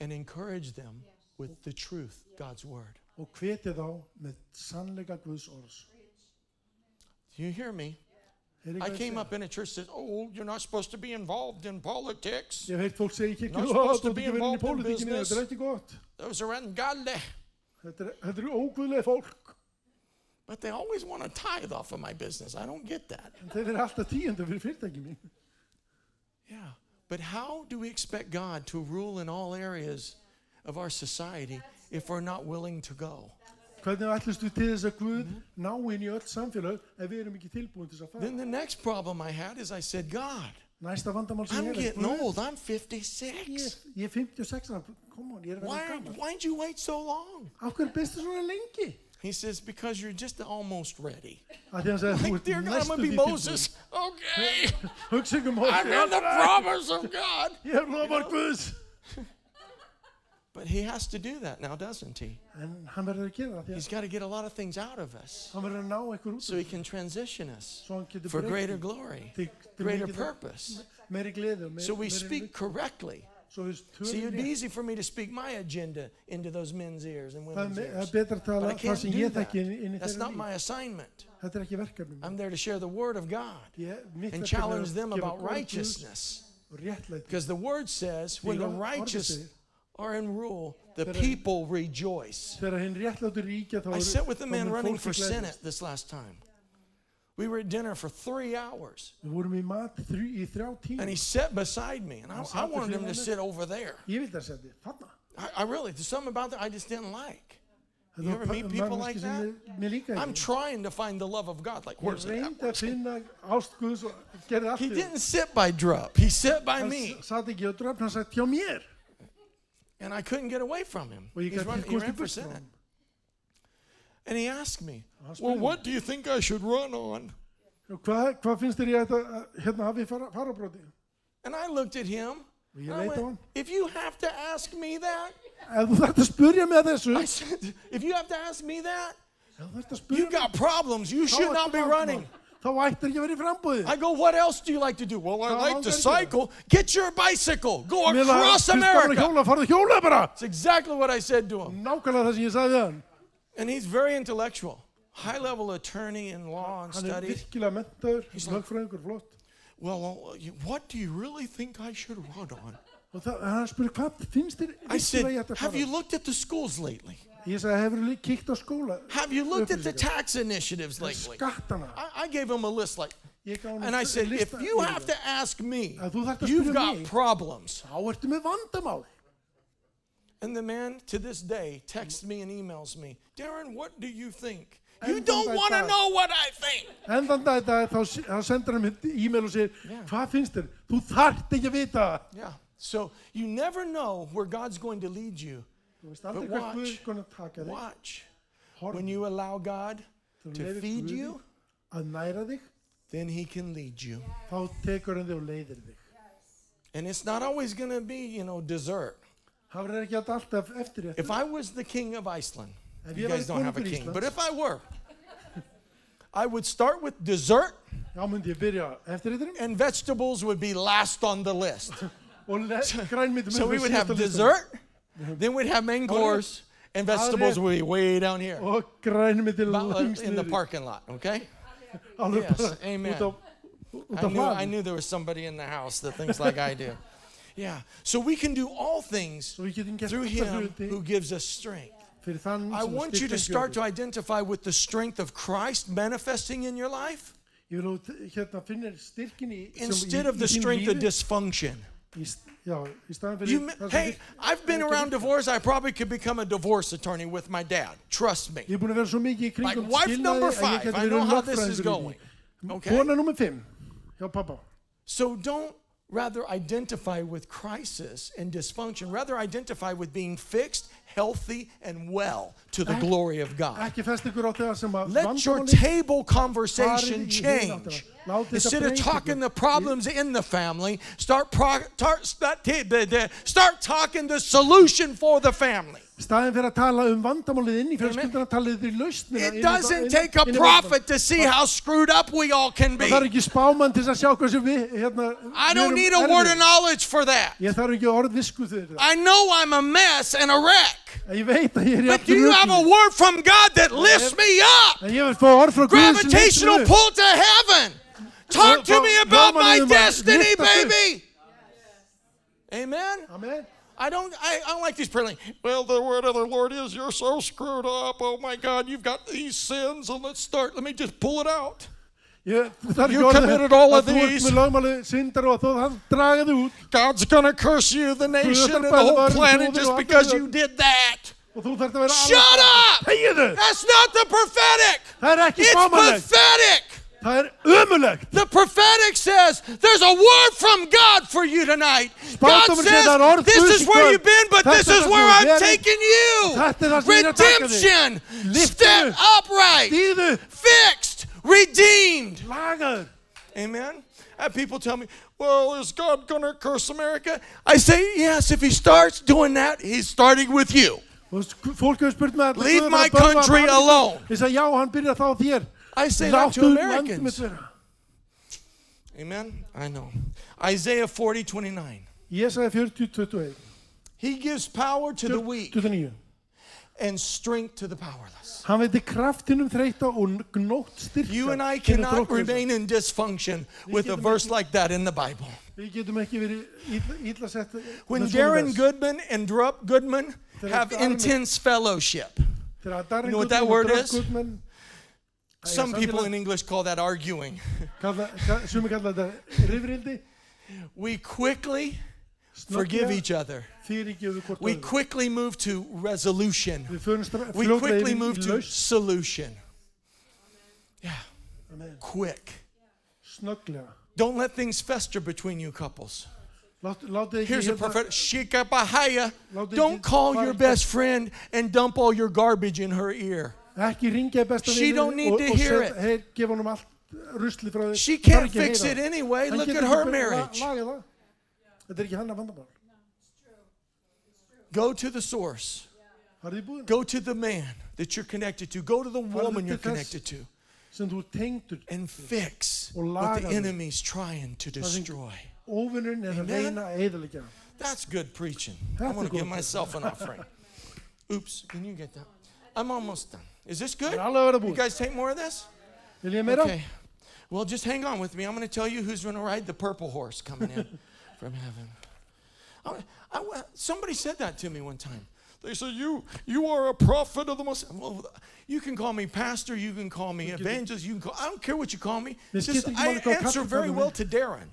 and encourage them with the truth, God's word.
og hvetja þá með sannleika Guðs orðs.
Do you hear me?
Heyrðu
I
hvað ég
came
segi?
up in a church that says, oh, you're not supposed to be involved in politics.
Ég hef heilt fólk segja í kirkju,
Not
"Ó,
supposed
þú
to
ert
be
ekki verið inn í
involved in
pólitíkinni,
business."
þetta er ekki gott.
Those are ungodly.
Þetta er, þetta er óguðlega fólk.
But they always want to tithe off of my business. I don't get that.
En þeir eru alltaf tíundu fyrir fyrirtæki mín.
Yeah. But how do we expect God to rule in all areas of our society if we're not willing to go?
Hvernig ætlust við til þess að Guð ná inn í öll samfélag ef við erum ekki tilbúin til þess að fara?
Then the next problem I had is I said, God,
Næsta vandamál sem
I'm
ég er,
getting
Guð,
old. I'm
ég,
56.
ég er 56 ára, kom on, ég er að
Why,
vera gaman.
why'd you wait so long?
Af hverju bestu svona lengi?
He says, because you're just almost ready.
Að því hann sagði,
Like, dear God, I'm going to be. Moses. Okay. I'm
Mósi,
in the promise of God.
lofað Guðs. [LAUGHS]
But he has to do that now, doesn't he?
En hann verður að gera það því
He's got to get a lot of things out of us
hann verður að ná ykkur út
so he can transition us
svo hann getur
for greater glory, greater purpose.
meiri gleði og meiri,
So we speak correctly. See, it'd be easy for me to speak my agenda into those men's ears and women's
það
ears.
er betra að tala
But I
það
can't
sem
do
ég
that.
þekki inn, inn í
That's not my assignment.
Þetta er ekki verkefni
I'm there to share the word of God and challenge them about righteousness. Because the word says, when the
Því orð- orðið
righteous are in rule, the people rejoice.
Þegar hinn réttlátur ríkja þá
I sat with a man running for. Senate this last time. We were at dinner for three hours.
Við vorum í mat þrjú, í þrjá tíma.
And he sat beside me, and I, I wanted him to sit over there.
Ég vildi að setja þarna.
I, I really, there's something about that I just didn't like.
Þetta
You ever meet people like
sem mér- Mér líka
I'm trying to find the love of God. Like, where's it at?
reyndi að finna ást Guðs og gerði allt
He didn't sit by Drup. He sat by me.
s- satt ekki á dröfn, hann satt hjá mér.
And I couldn't get away from him. He's
gæti
run, he ran for Senate. And he asked me, Well, what do you think I should run on?
Hvað, hvað finnst þér ég að að- hérna hafi fara, farabróti?
And I looked at him.
Og ég
and I
leit á
went,
hann.
if you have to ask me that,
Ef þú þarft að spurja mig að þessu,
I said, if you have to ask me that,
ef þú þarft að
you
spurja
got problems. You should not be running.
Þá ættir ekki að vera í frambúði.
I go, what else do you like to do? Well, I like to cycle. Get your bicycle. Go across
finnst gaman að
America.
hjóla, farðu hjóla bara.
That's exactly what I said to him.
Nákvæmlega það sem ég sagði við hann.
And he's very intellectual, high level attorney in law and
Hann er
studies.
virkilega mentaður,
He's like-
lögfræðingur, flott.
Well, you- what do you really think I should run on?
Og það, hann spurði, hvað finnst þér
I
virkilega
said,
ég ætti að
Have
fara?
you looked at the schools lately?
Ég sagði, hefur þú kíkt á skóla?
Have you looked at the
Upplýsingar.
tax initiatives lately?
Skattana.
I, I gave him a list like,
Ég gaf honum
and I said, if
lista
you
yfir
have
það.
to ask me,
Að þú þarft að
you've
spyrja
got
mig.
problems.
Þá ertu með vandamál.
And the man to this day texts me and emails me, Darren, what do you think? You don't want to know what I think.
En þann dag dag þá, þá sendur hann mér e-mail og segir, hvað finnst þér? Þú þarft ekki að vita.
Yeah. So you never know where God's going to lead you.
Þú veist aldrei
But watch.
Er konar taka þig.
Watch. When you allow God
Þú
to
leyfir
feed
Guði
you,
að næra þig,
then He can lead you.
þá tekur hann þig og leiðir þig.
And it's not always going to be, you know, dessert.
Það verður ekki alltaf eftir þetta.
If I was the king of Iceland,
Ef
you guys don't have a king, but if I were, I would start with dessert
Já, myndi ég byrja eftir þetta
and vegetables would be last on the list. [LAUGHS]
og
So we would have dessert, then we'd have main course, and vegetables would be way down here
og grænmyndi
uh,
lengst
in the parking lot, okay? Yes, amen.
út á, út
I knew, I knew there was somebody in the house that thinks like I do. Yeah. So we can do all things
Svo við getum gert
through [LAUGHS] Him who gives us strength. I want you to start to identify with the strength of Christ manifesting in your life
Ég vil að hérna finna styrkin í sem-
instead of the strength of dysfunction.
Í st- Já, í staðan fyrir
You, hey, I've been around divorce. I probably could become a divorce attorney with my dad. Trust me.
Ég búin að vera svo mikið í
Like wife number five, I know how this is going. Okay?
Kona nummer fimm hjá pappa.
So don't rather identify with crisis and dysfunction. Rather identify with being fixed, healthy, and well to the glory of God.
Ekki fest ykkur á þegar sem að
Let your table conversation
Farið í hina
change.
áttina. Látið þetta
Instead of talking the problems in the family, start, pro- tar- start, start talking the solution for the family.
staðin fyrir að tala um vandamálið inn í fjölskylduna talið þið lausnina
It doesn't take a prophet to see how screwed up we all can be.
það þarf ekki spámann til að sjá hvað við hérna,
I don't need a word of knowledge for that.
ég þarf ekki orð fyrir það
I know I'm a mess and a wreck.
En ég veit að ég í
But do you have a word from God that lifts me up?
en ég vil fá orð frá Guði sem lyftir
Gravitational pull to heaven Talk to me about my destiny, baby. Amen.
Amen.
I don't I, I don't like these prayer lines. Well, the word of the Lord is you're so screwed up. Oh my God, you've got these sins, and let's start. Let me just pull it out.
Ég,
You committed all of these.
með lögmáli syndar og að þú hann dragaði út
God's gonna curse you, the nation, and the whole planet just because you did that.
og þú þarf að vera
Shut up! That's not the prophetic.
Er
It's pathetic.
Er.
The prophetic says there's a word from God for you tonight. God
það er
says this is where you've been, but this is where I'm taking you.
Þetta það sem ég að taka þig.
Redemption. Step upright. Fixed. Redeemed.
lagaður.
Amen. I have people tell me, well, is God going to curse America? I say, yes, if he starts doing that, he's starting with you.
Og sk- fólk hefur spurt mig að
Leave my country alone.
Ég sagði já, hann byrjar þá þér.
I say that to Americans. Amen. I know. Isaiah 40, 29.
Ég sagði 40, 21,
He gives power to the weak
29.
And strength to the powerless.
Hann veitir kraftinum þreyta og gnótt styrka.
You and I cannot remain in dysfunction with a verse like that in the Bible.
Við getum ekki verið illa, illa sett
When Darren. Goodman and Drup Goodman have intense fellowship, You know what that word is? Some people in English call that arguing. [LAUGHS]
kalla, ka- sumir kalla þetta rifrildi,
We quickly forgive each other. We quickly move to resolution.
Við förum stra-
We quickly move to solution. Yeah, quick. Don't let things fester between you couples.
Lát- Látið ekki
Here's a
hérna-
prophet. Shikabahaya. Don't call your best friend and dump all your garbage in her ear.
Ekki ringja besta
She don't need to hear it.
Heyr, gefa honum allt rusli frá því.
She can't fix it anyway. Look at her marriage.
la- lagað það. Þetta er ekki hann að vandamál.
Go to the source.
Farðu í búðina
Go to the man that you're connected to. Go to the woman you're connected to.
sem þú ert tengdur.
And fix what the enemy's trying to destroy. Amen.
reyna að eðalegja.
That's good preaching. I'm going to give myself an offering. Oops, can you get that? I'm almost done. Is this good?
Það alveg að vera
You guys take more of this?
Vil ég meira?
Okay. Well, just hang on with me. I'm going to tell you who's going to ride the purple horse coming in [LAUGHS] from heaven. I, I- somebody said that to me one time. They said, "You, you are a prophet of the most." Well, you can call me pastor. You can call me evangelist. You can call. I don't care what you call me. Just, I answer very well to Darren.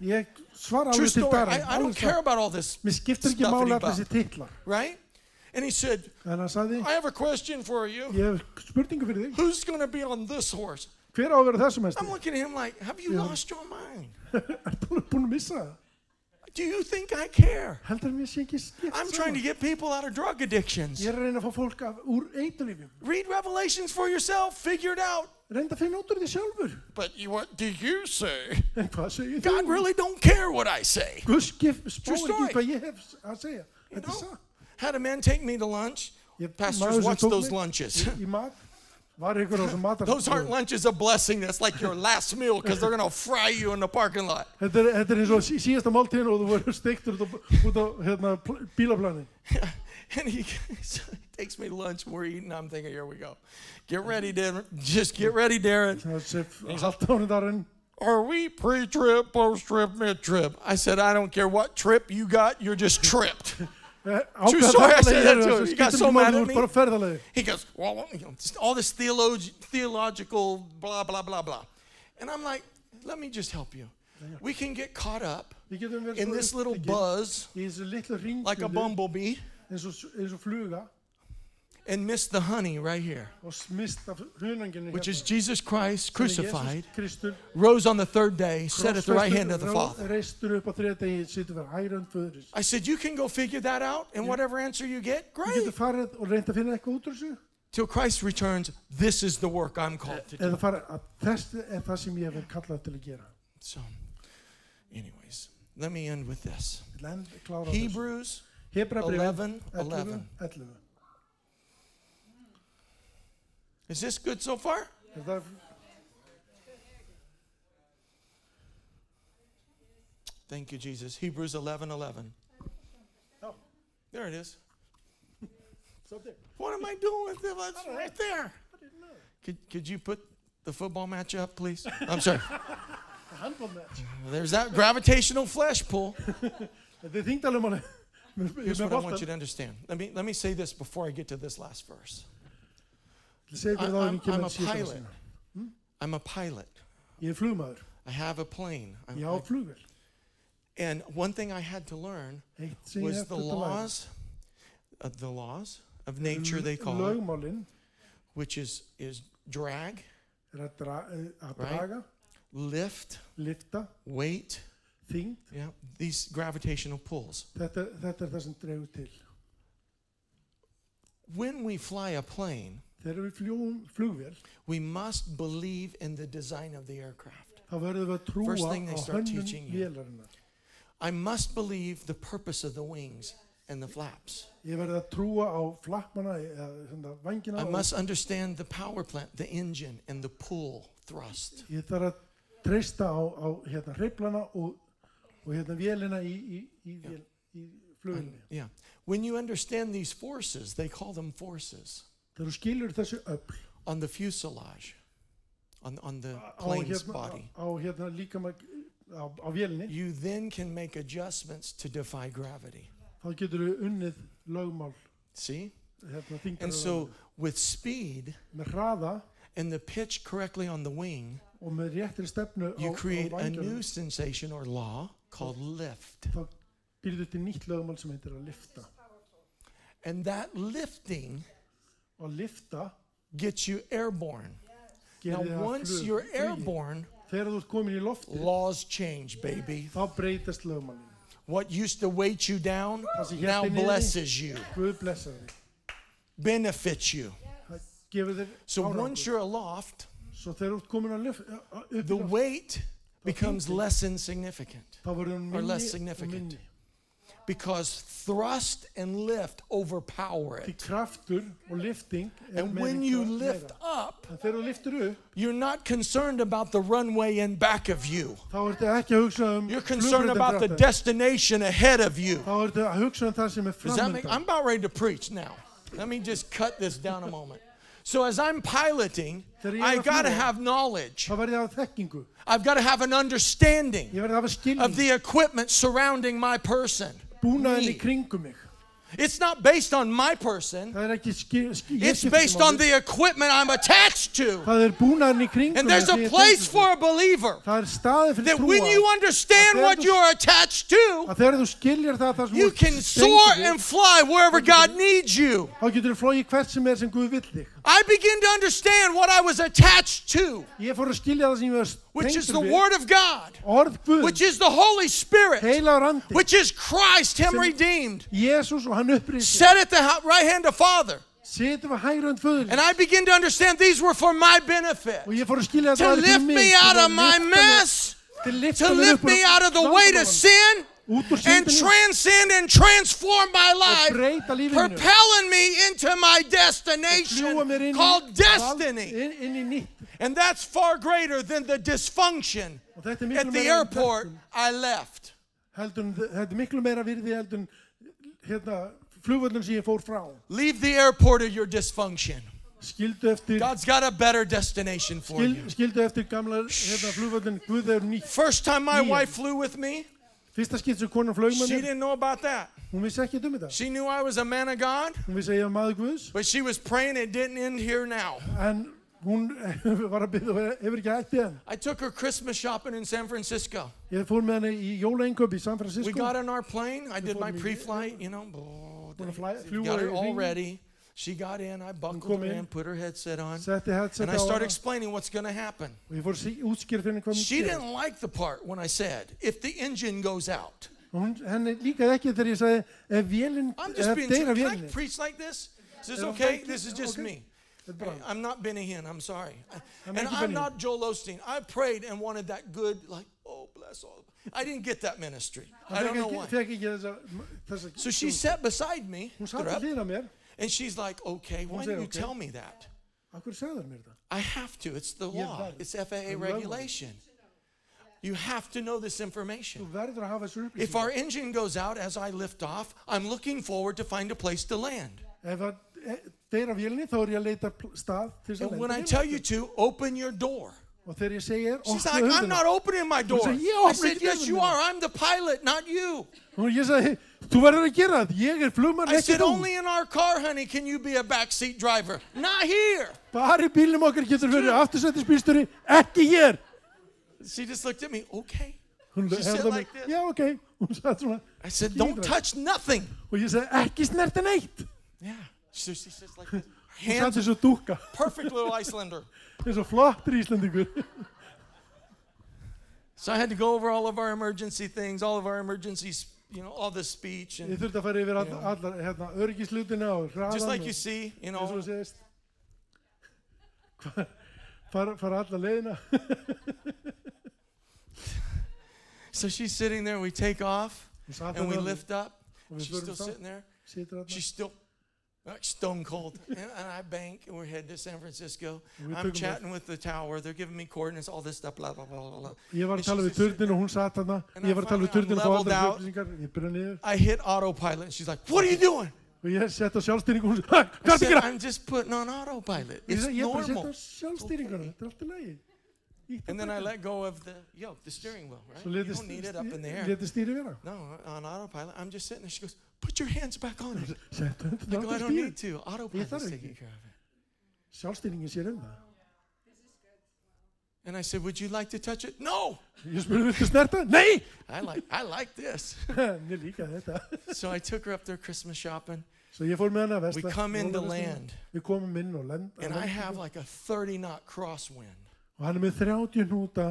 True story. I, I don't care about all this
Mér skiptir ekki máli allir þessi
stuffity
titlar.
right? And he said,
sagði,
"I have a question for you.
ég hef spurningu fyrir þig.
Who's going to be on this horse?"
Hver á að vera
I'm looking at him like, "Have you lost your mind? [LAUGHS] Do you think I care?"
Heldur mér sé ekki skipt
I'm trying to get people out of drug addictions.
Ég er að reyna að fá fólk af, úr eitulífjum.
Read Revelations for yourself. Figure it out.
Reynda að finna út úr því sjálfur.
But you, what do you say?
En hvað segir
God really don't care what I say.
Guð skip, spá
True
ekki
story.
hvað ég hef að segja.
You
Þetta er
know,
satt.
had a man take me to lunch.
Ég-
Pastors,
maður sem
watch
tók
those
mig
lunches.
Í, í mat.
Those aren't lunches of blessing. That's like your last meal because they're going to fry you in the parking lot.
Þetta er, þetta er eins og sí- síðasta máltíðin og þú verður steiktur út á, út á hérna, bílaplanin.
And he, [LAUGHS] takes me to lunch. We're eating. I'm thinking, here we go. Get ready, Darren. [LAUGHS] Just get ready, Darren.
Það haldt ánum þarinn.
Are we pre-trip, post-trip, mid-trip? I said, I don't care what trip you got. You're just tripped. [LAUGHS]
Ákveða
story, I said that to him. He got so mad at me.
ert bara ferðalegi.
He goes, well, you know, just all this theolog- theological blah, blah, blah, blah. And I'm like, let me just help you. We can get caught up
Við getum verið
in this little buzz
í þessu litlu ringjum
like a bumblebee
eins og, eins og fluga
and miss the honey right here,
og smist af hunanginu
which is Jesus Christ crucified, rose on the third day, sat at the right hand of the Father.
reistur upp á þriða degi situr fyrir hærand föðuris
I said, you can go figure that out, and whatever answer you get, great.
getur farið og reynd að finna eitthvað út úr þessu
Till Christ returns, this is the work I'm called to do.
eða farið að þessi það sem ég hef verið kallað til að gera
So, anyways, let me end with this.
Ég ætla að klára á þessu
Hebrews
Hebrabrifið
11,
11
11.
11
Is this good so far? Thank you, Jesus. Hebrews 11 11.
Já.
There it is. What am I doing with it? It's right there. Could, could you put the football match up, please? I'm sorry. [LAUGHS]
handbólmet.
There's that gravitational flesh pull.
Er
Here's what I want [LAUGHS] you to understand. Let me let me say this before I get to this last verse.
Ég segi
I,
ykkur það
I'm, I'm a pilot. I'm a pilot.
Ég er flugmaður.
I have a plane. I'm-
Ég á
and one thing I had to learn
Eitt sem ég
was the laws, uh, the laws of nature they call it, which is is drag,
að, dra, eh,
Right. lift,
lifta,
weight.
þyngd.
Yeah, these gravitational pulls.
Þetta, þetta er það sem dregur til.
When we fly a plane,
Þegar við fljúum flugvél,
we must believe in the design of the aircraft.
þá verðum við að trúa
First thing they
á
start
hönnun
teaching you.
vélarinnar.
I must believe the purpose of the wings and the flaps.
Ég verði að trúa á flappana, eh, eða svona vangina
I
og
must understand the power plant, the engine, and the pull thrust.
ég þarf að treysta á, á hérna hreiflana og, og hérna vélina í, í, í, vél, í flugvélinni.
Yeah. When you understand these forces, they call them forces
Þegar þú skilur þessu öll
on the fuselage, on, on the
á
plane's
hérna,
body,
á hérna líka á, á vélinni,
you then can make adjustments to defy gravity.
þá getur við unnið lögmál
See?
hérna,
And so,
þingdaröðum.
with speed
með hraða
and the pitch correctly on the wing,
og með réttri stefnu á,
you
á
create a
vangjunum,
new sensation or law called lift.
þá byrjuðu til nýtt lögmál sem heitir að lifta.
And that lifting
Og lifta
gets you airborne. Now, once you're airborne,
Þegar þú ert komin í lofti,
laws change, baby. What used to weight you down now
hélt þig niðri.
blesses you, benefits you. So once you're aloft,
Svo þegar þú ert komin að lif, upp í
the weight becomes less insignificant
þá verður hann
or less significant. Because thrust and lift overpower it.
kraftur og lifting
And when you lift up,
En þegar þú liftur upp,
you're not concerned about the runway in back of you.
þá ertu ekki að hugsa um
You're concerned about the destination ahead of you.
Þá ertu að hugsa það sem
Does that make. I'm about ready to preach now. Let me just cut this down a moment. So as I'm piloting,
Þegar ég
I
að
got to have knowledge.
Þá verður ég að hafa þekkingu.
I've got to have an understanding
Ég verður að hafa skilning.
of the equipment surrounding my person.
Búnaðin í kringum mig.
It's not based on my person.
Er ekki skil, skil, ég
It's based on the equipment I'm attached to.
Er búnaðin í kringum
And there's a place for a believer
er
that when you understand what you're attached to,
Að þegar þú skiljar það, það sem
you can soar and fly wherever God needs you.
Þá getur þú flóið hvert sem sem Guð vill þig.
I begin to understand what I was attached to,
Ég fór að skilja það sem ég var
which is the. Word of God, which is the Holy Spirit, which is Christ, Him redeemed,
Jésús og hann
set at the right hand of Father.
Situr við hægrönd föður.
And I begin to understand these were for my benefit.
Og ég fór að skilja það
to lift me out of my mess, to lift me out of the weight of sin, and transcend and transform my life,
breyta lífinu mínu.
propelling me into my destination called destiny.
inn, inn í nýtt
And that's far greater than the dysfunction
og þetta miklu
at the airport I left.
heldur en þetta miklu meira virði heldur en hérna flugvöllun sem ég fór frá
Leave the airport of your dysfunction. God's got a better destination for you.
skildu eftir gamla hérna flugvöllun Guð er
First time my wife flew with me,
fyrsta skipt sem konan flög með
she
mér
didn't know about that.
hún vissi ekki um þetta
She knew I was a man of God,
hún vissi að ég var maður Guðs
but she was praying it didn't end here now.
en hún [LAUGHS] var að byrja og hefur ekki hætti enn
I took her Christmas shopping in San Francisco.
ég fór með henni í jólaenköp í San
We
Francisco
got on our plane. I did my pre-flight, you know.
Fly- fljúga
Got her
í
all ready. She got in. I buckled her
in.
put her headset on,
headset
and I started
hana
explaining what's going to happen.
og ég fór að útskýra fyrir henni hvað
She didn't like the part when I said, if the engine goes out.
henni líkaði ekki þegar ég sagði ef vélinn
I'm just
ef
being
deyra
Can I preach like this? Is this okay? This is just me.
Er.
I'm not Benny Hinn. I'm sorry. And I'm not Joel Osteen. I prayed and wanted that good, like, oh, bless all. I didn't get that ministry. I don't know why.
ekki, fekk ekki þessa, þessa
So she sat beside me,
hún
stood
satt
up,
að hlýra mér
and she's like, okay, why
segir,
you tell me that?
Akkur sagði mér þetta?
I have to. It's the law. It's FAA regulation. You have to know this information.
verður að hafa þessu
If our engine goes out as I lift off, I'm looking forward to find a place to land.
Ef það e- deyra vélinni þá er ég að leita pl- stað til þess að
And when I tell you to, open your door.
Og þegar ég segi er,
She's like, I'm
hurðina.
not opening my door.
said, "Ég
I
opna
said,
ekki
Yes, you
dyrnar."
are. I'm the pilot, not you.
Og ég sagði, þú verður að gera þetta, ég er flugmann
I
ekki
said,
þú.
Only in our car, honey, can you be a backseat driver. Not here.
Bara í bílnum okkar getur verið aftursættisbýsturi, ekki hér.
She just looked at me, Okay.
Hún
She said
hefði mig,
like this.
já ok, hún sagði svona,
I said, Don't touch nothing.
og ég sagði, ekki snerta neitt.
Yeah. So she says like this.
Hún
Hands,
sagði svo dúka,
perfect little Icelander.
flottur Íslandingur.
So I had to go over all of our emergency things, all of our emergencies, you know, all the speech,
Ég þurfti að fara yfir all, allar hérna, örgislutina og hraðan
just like you see, you
eins og
know,
þú. [LAUGHS] Fara, fara alla leiðina. [LAUGHS]
so she's sitting there, we take off,
Hún
and we
þarna,
lift up.
og við
She's
förum
still sitting there.
situr þarna.
She's still like stone cold. [LAUGHS] and, and I bank, and we're headed to San Francisco. I'm chatting with the tower. They're giving me coordinates, all this stuff, blah, blah, blah, blah.
Ég var að tala við og hún satt þarna. Ég
I
var að tala við
finally-
turnin og
I'm
fá
leveled
upplýsingar. Ég byrja niður.
I hit autopilot, and she's like, What are you doing?
Og ég sett á sjálfstýringu og hún sagði, hvað er að
said,
gera?
I'm just putting on autopilot.
Ég
It's
ég er bara að á
normal.
sjálfstýringuna. Þetta er allt í lagi.
And then I let go of the yoke, the steering wheel, right? You don't need it up in the air.
stýri vera.
No, on autopilot. I'm just sitting there. She goes, Put your hands back on it.
Þetta
go,
á
I don't need to. Autopilot's
þarf
taking
ekki.
care of it.
Sjálfstýringin sér um það.
And I said, Would you like to touch it? No.
Ég spurði, viltu snerta? Nei!
I like I like this.
Mér líka þetta.
so I took her up there Christmas shopping.
Svo ég fór með hana að
We come into land,
Við komum inn og lend.
and I have like a 30 knot crosswind.
Og hann er með 30 hnúta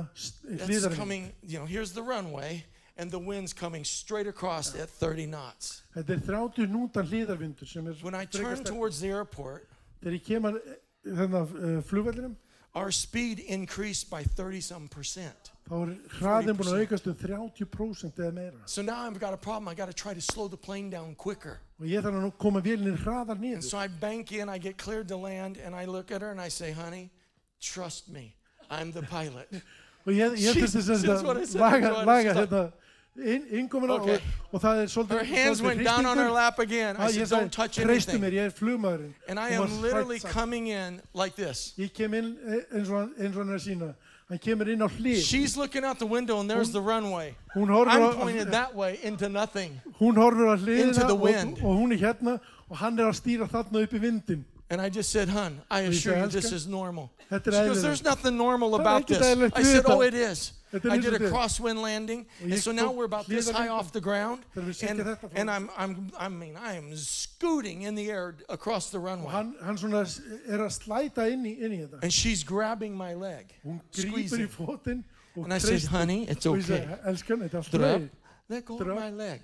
That's coming, you know, here's the runway, and the wind's coming straight across at 30 knots.
Þetta er 30 hnúta hlýðarvindur sem er
When I
frekar
turn
sterkur.
towards the airport,
Þegar ég kemur þarna uh, flugvellinum,
our speed increased by 30 some percent.
þá er hraðin búin að aukast um 30% eða meira.
So now I've got a problem. I got to try to slow the plane down quicker.
Og ég þarf að nú koma vélinni hraðar
And
niður.
so I bank in, I get cleared to land, and I look at her and I say, honey, trust me, I'm the pilot.
Og ég, ég
Jesus,
þurfti sem
that's what I said.
laga,
That's
laga
said.
hérna inn, innkomuna
Okay.
og, og það er svolítið
Her hands
svolítið
went down on her
hristingur.
lap again. I said,
ég
don't
sagði,
touch anything.
mér, ég er flugmaðurinn.
And I am literally coming in like this.
Ég kem inn eh, eins og hann, eins og hann er sína. Hann kemur inn á hlið.
She's looking out the window, and there's the runway. I'm pointed that way into nothing.
hún horfir á
into
hliðina
the wind.
og hún er hérna og hann er að stýra þarna upp í vindin.
And I just said, hun, I assure you this is normal. She goes, there's nothing normal about this. I said, oh, it is. I did a crosswind landing, and so now we're about this high off the ground,
Þegar við setjum
and, and I'm, I'm, I mean, I am scooting in the air across the runway,
hann, hann svona s- er að slæta inn í, inn í þetta.
and she's grabbing my leg,
Hún grýpur í
squeezing. And I said, honey, it's okay.
segi, elskan, þetta er
Drop, let go of my leg.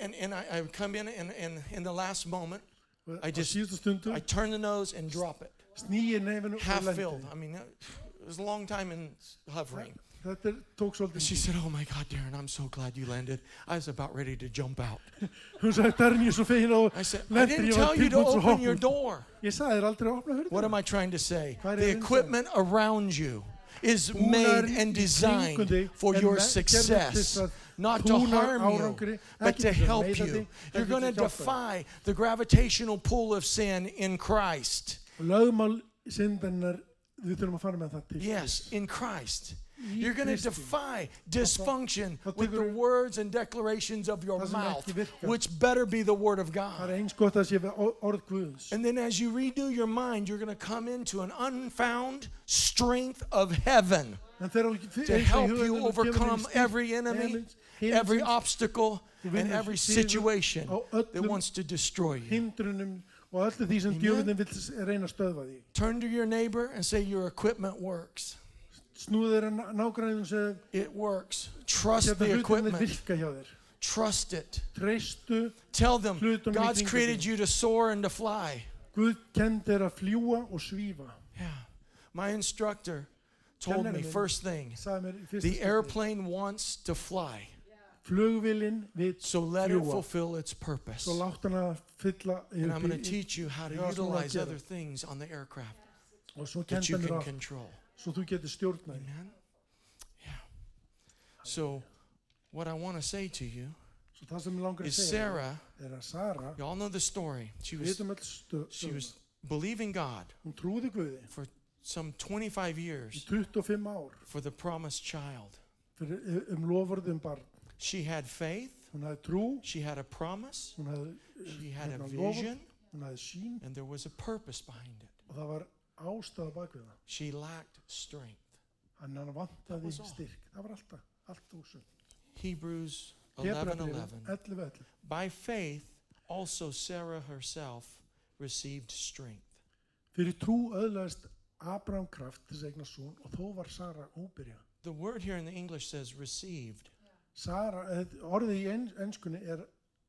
And, and I, I come in, and, and in the last moment, I
á
just- I turn the nose and drop it, half filled. I mean, it was a long time in hovering.
Er,
And she said, Oh my God, Darren, I'm so glad you landed. I was about ready to jump out.
Það er ég svo fegin og
I said, I didn't tell you to open your door.
Ég sagði þér aldrei að opna.
What am I trying to say?
Er
The
ég að segja?
equipment around you is made and designed for
er
your
me- gerður til
success, not to harm you, but to help you. You're going to
til að hjálpa þér.
defy the gravitational pull of sin in Christ.
Lögmál syndarinnar, við þurfum að fara með það til.
Yes, in Christ. You're going to defy dysfunction with the words and declarations of your mouth, which better be the word of God.
eins gott að sé við or- orð Guðs.
And then as you renew your mind, you're going to come into an unfound strength of heaven
En þegar þú
to help you overcome every enemy, every obstacle, and every situation
oh,
that wants to destroy you.
hindrunum og öllu því sem
Amen.
djöfunin vil s- reyna að stöðva því.
Turn to your neighbor and say, Your equipment works.
Snúðu þeirra nágræðum og segja,
It works. Trust the equipment.
virka hjá þér.
Trust it. Tell them God's created you to soar and to fly.
Guð kend þér að fljúa og svífa.
Yeah. My instructor told me first thing
Sagði mér í fyrsta
the airplane wants to fly, so let it fulfill its purpose.
Svo látt hann að fylla
And I'm going to teach you how to utilize other things on the aircraft that you can control.
svo þú getur stjórnað. því.
Amen? Yeah. So, what I want to say to you
Svo það sem ég langar að
is Sarah, y'all know the story. She was,
veitum öll stö,
she was believing God
hún trúði Guði
for some 25
í
years
25 ár
for the promised child.
fyrir, um lofurðum barn.
She had faith,
Hún hafði trú,
she had a promise,
hún hafði,
she had a
hérna, loforð,
vision,
hún hafði sín
and there was a purpose behind it.
og það var ástæða bak við það.
She lacked strength.
Hann hann
That
vantaði
was all.
styrk. Það var alltaf, allt úr
Hebrews 11
Hebrabrifin
11.
11, 11.
By faith, also Sarah herself received strength.
Fyrir trú öðlaðist Abraham kraft til þess að eigna son og þó var Sara óbyrja.
The word here in the English says received.
Sara, eh, orðið í en, enskunni er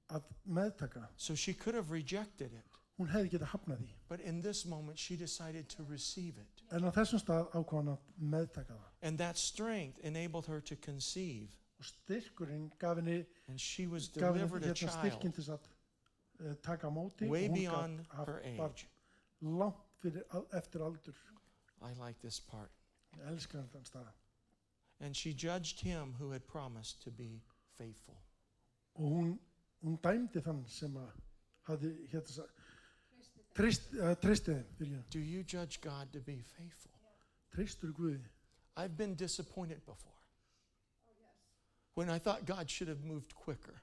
að meðtaka.
So she could have rejected it.
Hún hefði getað hafnað því.
But in this moment, she decided to receive it.
En á þessum stað ákvað hann að meðtaka það.
And that strength enabled her to conceive.
Og styrkurinn gaf henni,
And she was
gaf henni
delivered a
hérna styrkinn
child
til þess að uh, taka á móti
way
og hún
beyond
gat haft
her
barn
age.
langt fyrir, al- eftir aldur.
I like this part.
Ég elskar hann þann.
And she judged him who had promised to be faithful.
Og hún, hún dæmdi þann sem að hafði hérna þess að uh, treysti þeim, fyrir.
Do you judge God to be faithful?
Treystur Guði.
I've been disappointed before. When I thought God should have moved quicker.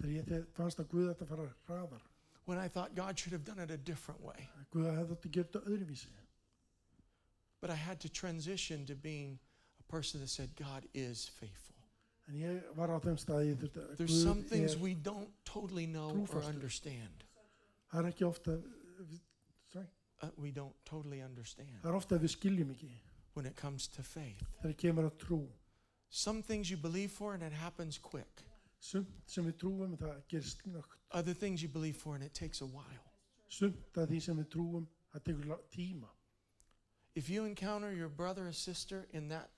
Þegar ég þe- fannst að Guði þetta fara hraðar.
When I thought God should have done it a different way.
Guði hefði þetta gert öðruvísi.
But I had to transition to being a person that said God is faithful.
En ég var á þeim staði ég þurfti að
There's some
Guð
things
er,
we don't totally know or
trúfastur.
understand.
það er ekki ofta sorry,
Uh, we don't totally understand
það er ofta að við skiljum ekki
when it comes to faith.
þegar kemur að trú
Some things you believe for and it happens quick.
sumt sem við trúum það gerist snögt
Other things you believe for and it takes a while.
sumt að því sem við trúum það tekur la- tíma
If you encounter your brother or sister in that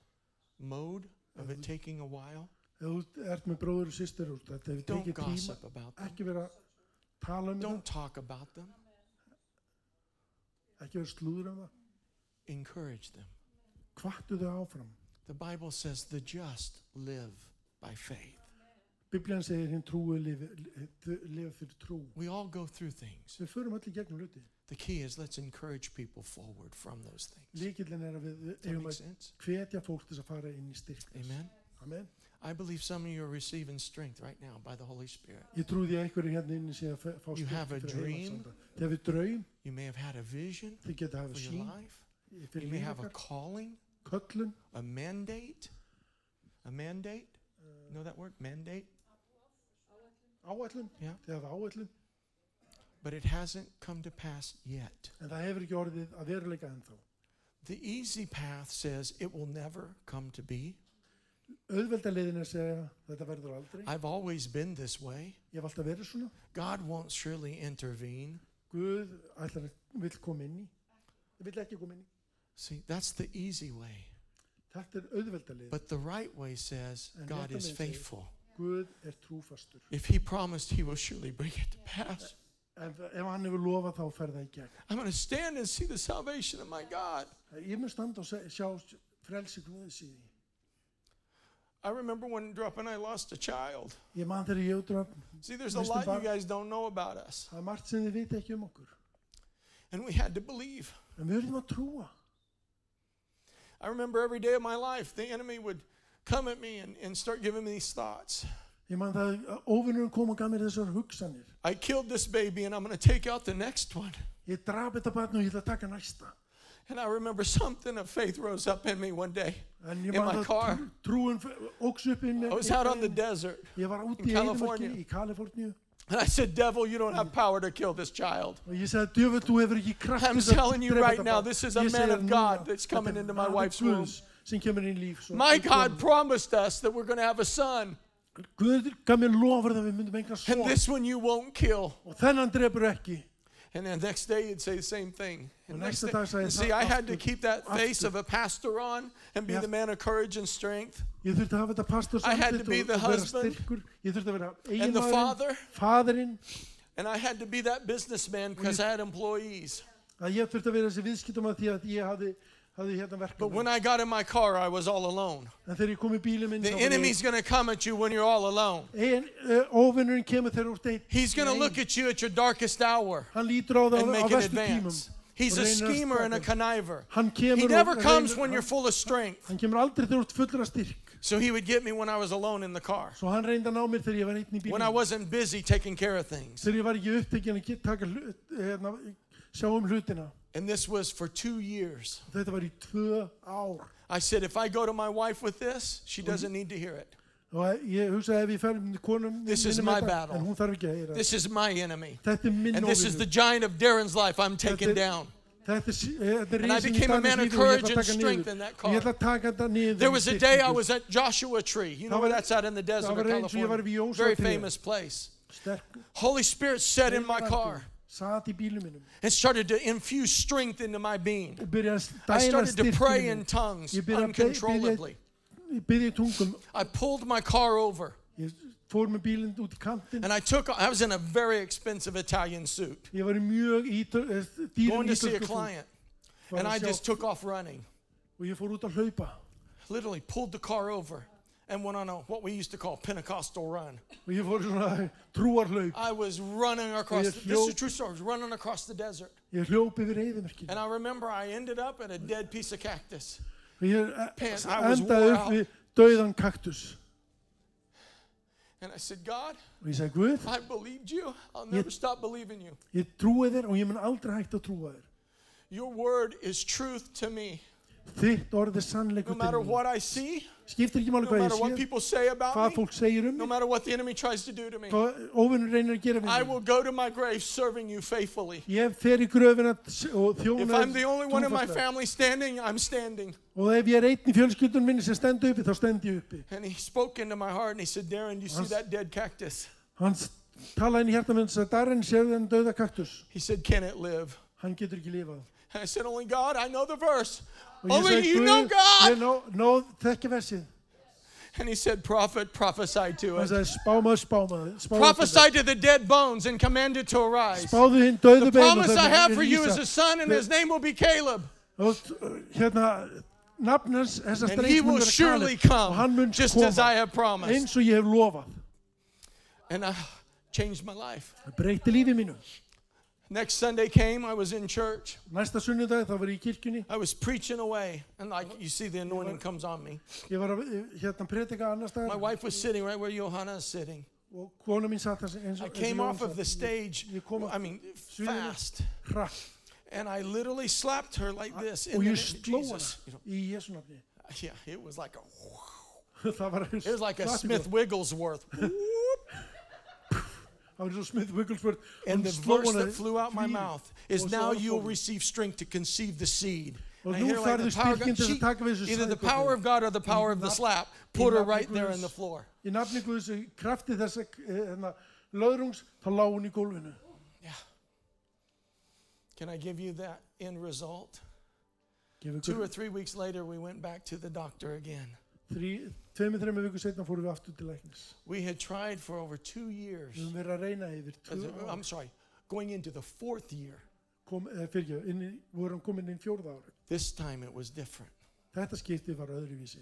mode of it taking a while,
ef þú ert með bróður og sýstir og þetta hefur
don't
tekið tíma
gossip about them.
ekki vera að tala um
Don't talk about them.
það ekki vera að slúður um það
Encourage them.
hvattu þau áfram
The Bible says the just live by faith.
Biblían segir hinn trúi lifi fyrir trú
We all go through things.
við förum allir gegnum hluti
The key is let's encourage people forward from those things.
líkillin er að við við
Does that
eigum
make
að
sense?
hvetja fólk til að fara inn í styrk
Amen.
Amen.
I believe some of you are receiving strength right now by the Holy Spirit.
Ég trúði að einhverju hérna inni sé að fá
You have a dream.
Þið hefur draum,
You may have had a vision
þið geta
for your life. You may have a calling,
köllun,
a mandate. A mandate? You know that word? Mandate?
áætlun,
Yeah.
þið hafa áætlun,
But it hasn't come to pass yet.
en það hefur ekki orðið að veruleika ennþá.
The easy path says it will never come to be.
Auðveldaleiðin er að segja þetta verður aldrei.
I've always been this way.
Ég hef alltaf verið svona.
God won't surely intervene.
Guð ætlar að vill koma inn í. Það vill ekki koma inn í.
See, that's the easy way.
Þetta er.
But the right way says God is
segir-
faithful.
Guð er trúfastur.
If He promised, He will surely bring it to pass.
Ef, ef hann hefur lofað þá fer það í gegn.
I'm going to stand and see the salvation of my God.
Ég mun standa og sjá frelsi Guðs í því.
I remember when Drup and I lost a child.
Ég man þegar ég útraf,
See, there's a lot you guys don't know about us.
það er margt sem þið viti ekki um okkur.
And we had to believe.
En við verðum að trúa.
I remember every day of my life, the enemy would come at me and, and start giving me these thoughts.
Ég man það óvinnurinn kom og gaf mér þessar hugsanir.
I killed this baby and I'm going to take out the next one.
Ég draf þetta barn og ég ætla að taka næsta.
And I remember something of faith rose up in me one day. In my car.
trú- trúin f- óx upp inn
I was out on the desert in California.
Eidumörki í Kaliforníu
and I said, Devil, you don't have power to kill this child.
og ég sagði, djöfull, þú hefur ekki kraft
I'm
til þess að
telling you right now, this is a man of God that's coming
er
into my wife's
Guðs sem kemur inn í líf svo-
My God promised us that we're going to have a son.
Guð gaf mér lofur að við myndum enga
And this one you won't kill.
og þennan drefur ekki
And then next day you'd say the same thing. And next day- and see, I had to keep that face of a pastor on and be the man of courage and strength.
ég þurfti að hafa þetta pastor
I had to be the husband
styrkur ég þurfti að vera
and the father. And I had to be that businessman because I had employees.
að ég þurfti að vera þessi viðskiptum að því að ég hafði, hafði hérna
But when I got in my car, I was all alone.
en þegar ég kom í bílum minn
The enemy's going to come at you when you're all alone.
ein, uh, óvinnurinn kemur þegar úr deitt
He's going to look at you at your darkest hour
hann lítur á það
and make an advance. He's a schemer and a conniver. He never comes when you're full of strength.
Hann kemur aldrei þegar þú ert fullur af styrk.
So he would get me when I was alone in the car,
Svo hann reyndi að ná mér þegar ég var einn í
when I wasn't busy taking care of things.
Þegar ég var ekki upptekinn að taka sjá um hlutina.
And this was for two years.
Þetta var í tvö ár.
I said, if I go to my wife with this, she doesn't need to hear it.
Og ég hugsaði ef ég fer með konum
This is my battle.
en hún þarf ekki að.
This is my enemy.
Er
And this is the giant of Darren's life I'm taking down.
Þetta sí- þetta
And I became a man of
lífi og ég
courage and strength in that car.
Ég ætla að taka þetta niður.
There was a day I was at Joshua Tree. You know where that's at in the desert of
var eins og ég var
California. Very famous place. Holy Spirit sat in my car
Satt í bílum
and started to infuse strength into my being.
Og byrjaði að
I started to pray in tongues uncontrollably.
Í
pulled my car over
Ég fór með bílinn út í kantinn.
and I took, I was in a very expensive Italian suit
Ég var í mjög ítö- dýrum
going to see a client. And I just took off running.
Og ég fór út að hlaupa.
Literally pulled the car over and went on a, what we used to call Pentecostal run.
Og ég fór svona trúarhlaup.
I was running across, the, this is a true story, I was running across the desert.
Ég hljóp yfir reyðimerkinu.
And I remember I ended up at a dead piece of cactus.
Eh,
Pants, I was wore out.
dauðan kaktus.
And I said, God,
Og ég sagði, Guð,
I believed you. I'll never stop believing you.
ég trúi þér og ég mun aldrei hægt að trúa þér.
Your word is truth to me.
Þitt orð er sannleikur
no
til
mín.
Skiptir ekki máli
no
hvað ég sé, hvað fólk segir um mig, hvað óvinnur reynir að gera við mig. Ég fer í gröfin
að
þjóna
trúfasta.
Og ef ég er einn í fjölskyldunum minni sem stendur uppi, þá stendur ég uppi. Hann talaði inn í hjarta minn og sagði, Darren, séu þenn döða kaktus? Hann getur ekki lifað.
And I said, only God, I know the verse.
Og
Only
sagði,
you know God.
ég nó, nó þekki versið.
And he said, Prophet, prophesy to it.
sagði, spámaður, spámaður.
Prophesy to the dead bones and command it to arise.
Spáðu hinn döðu
The
bein
promise I have for you is a son, and his name will be Caleb.
Og hérna, nafn hans, þessa
And he
mun
will
vera
surely
Og hann
come,
mun
just as I have promised.
eins og ég hef lofað.
And I changed my life.
Það breytti lífi mínu.
Next Sunday came, I was in church.
Næsta sunnudag þá var ég í kirkjunni.
I was preaching away, and like you see, the anointing comes on me.
Ég var hérna predika annar
My wife was sitting right where Johanna is sitting.
og kona mín satt þess eins
I came off of the stage, I mean, fast.
hratt
And I literally slapped her like ah, this in the name of Jesus.
Í nafni.
yeah, it was like a, [LAUGHS] it was like a. Smith Wigglesworth. [LAUGHS]
Það var svo Smith Wigglesworth.
And the verse that flew out my mouth is now you'll receive strength to conceive the seed. And I hear like the power God, she-
taka við þessu
either the power of God or the power of the slap put her right there on the floor.
Í nafni Guðs í krafti þess hérna, löðrungs, þá lá hún í gólfinu.
Yeah. Can I give you that end result? Two or three weeks later, we went back to the doctor again.
Þrý, tveimur, þreimur viku setna fórum við aftur til læknis.
We had tried for over two years.
Við höfum verið að reyna yfir tvö
Uh, I'm
ár.
sorry, going into the fourth year.
Kom, eða fyrir, inn í, vorum komin inn fjórða ári.
This time it was different.
Þetta skiptið var öðruvísi.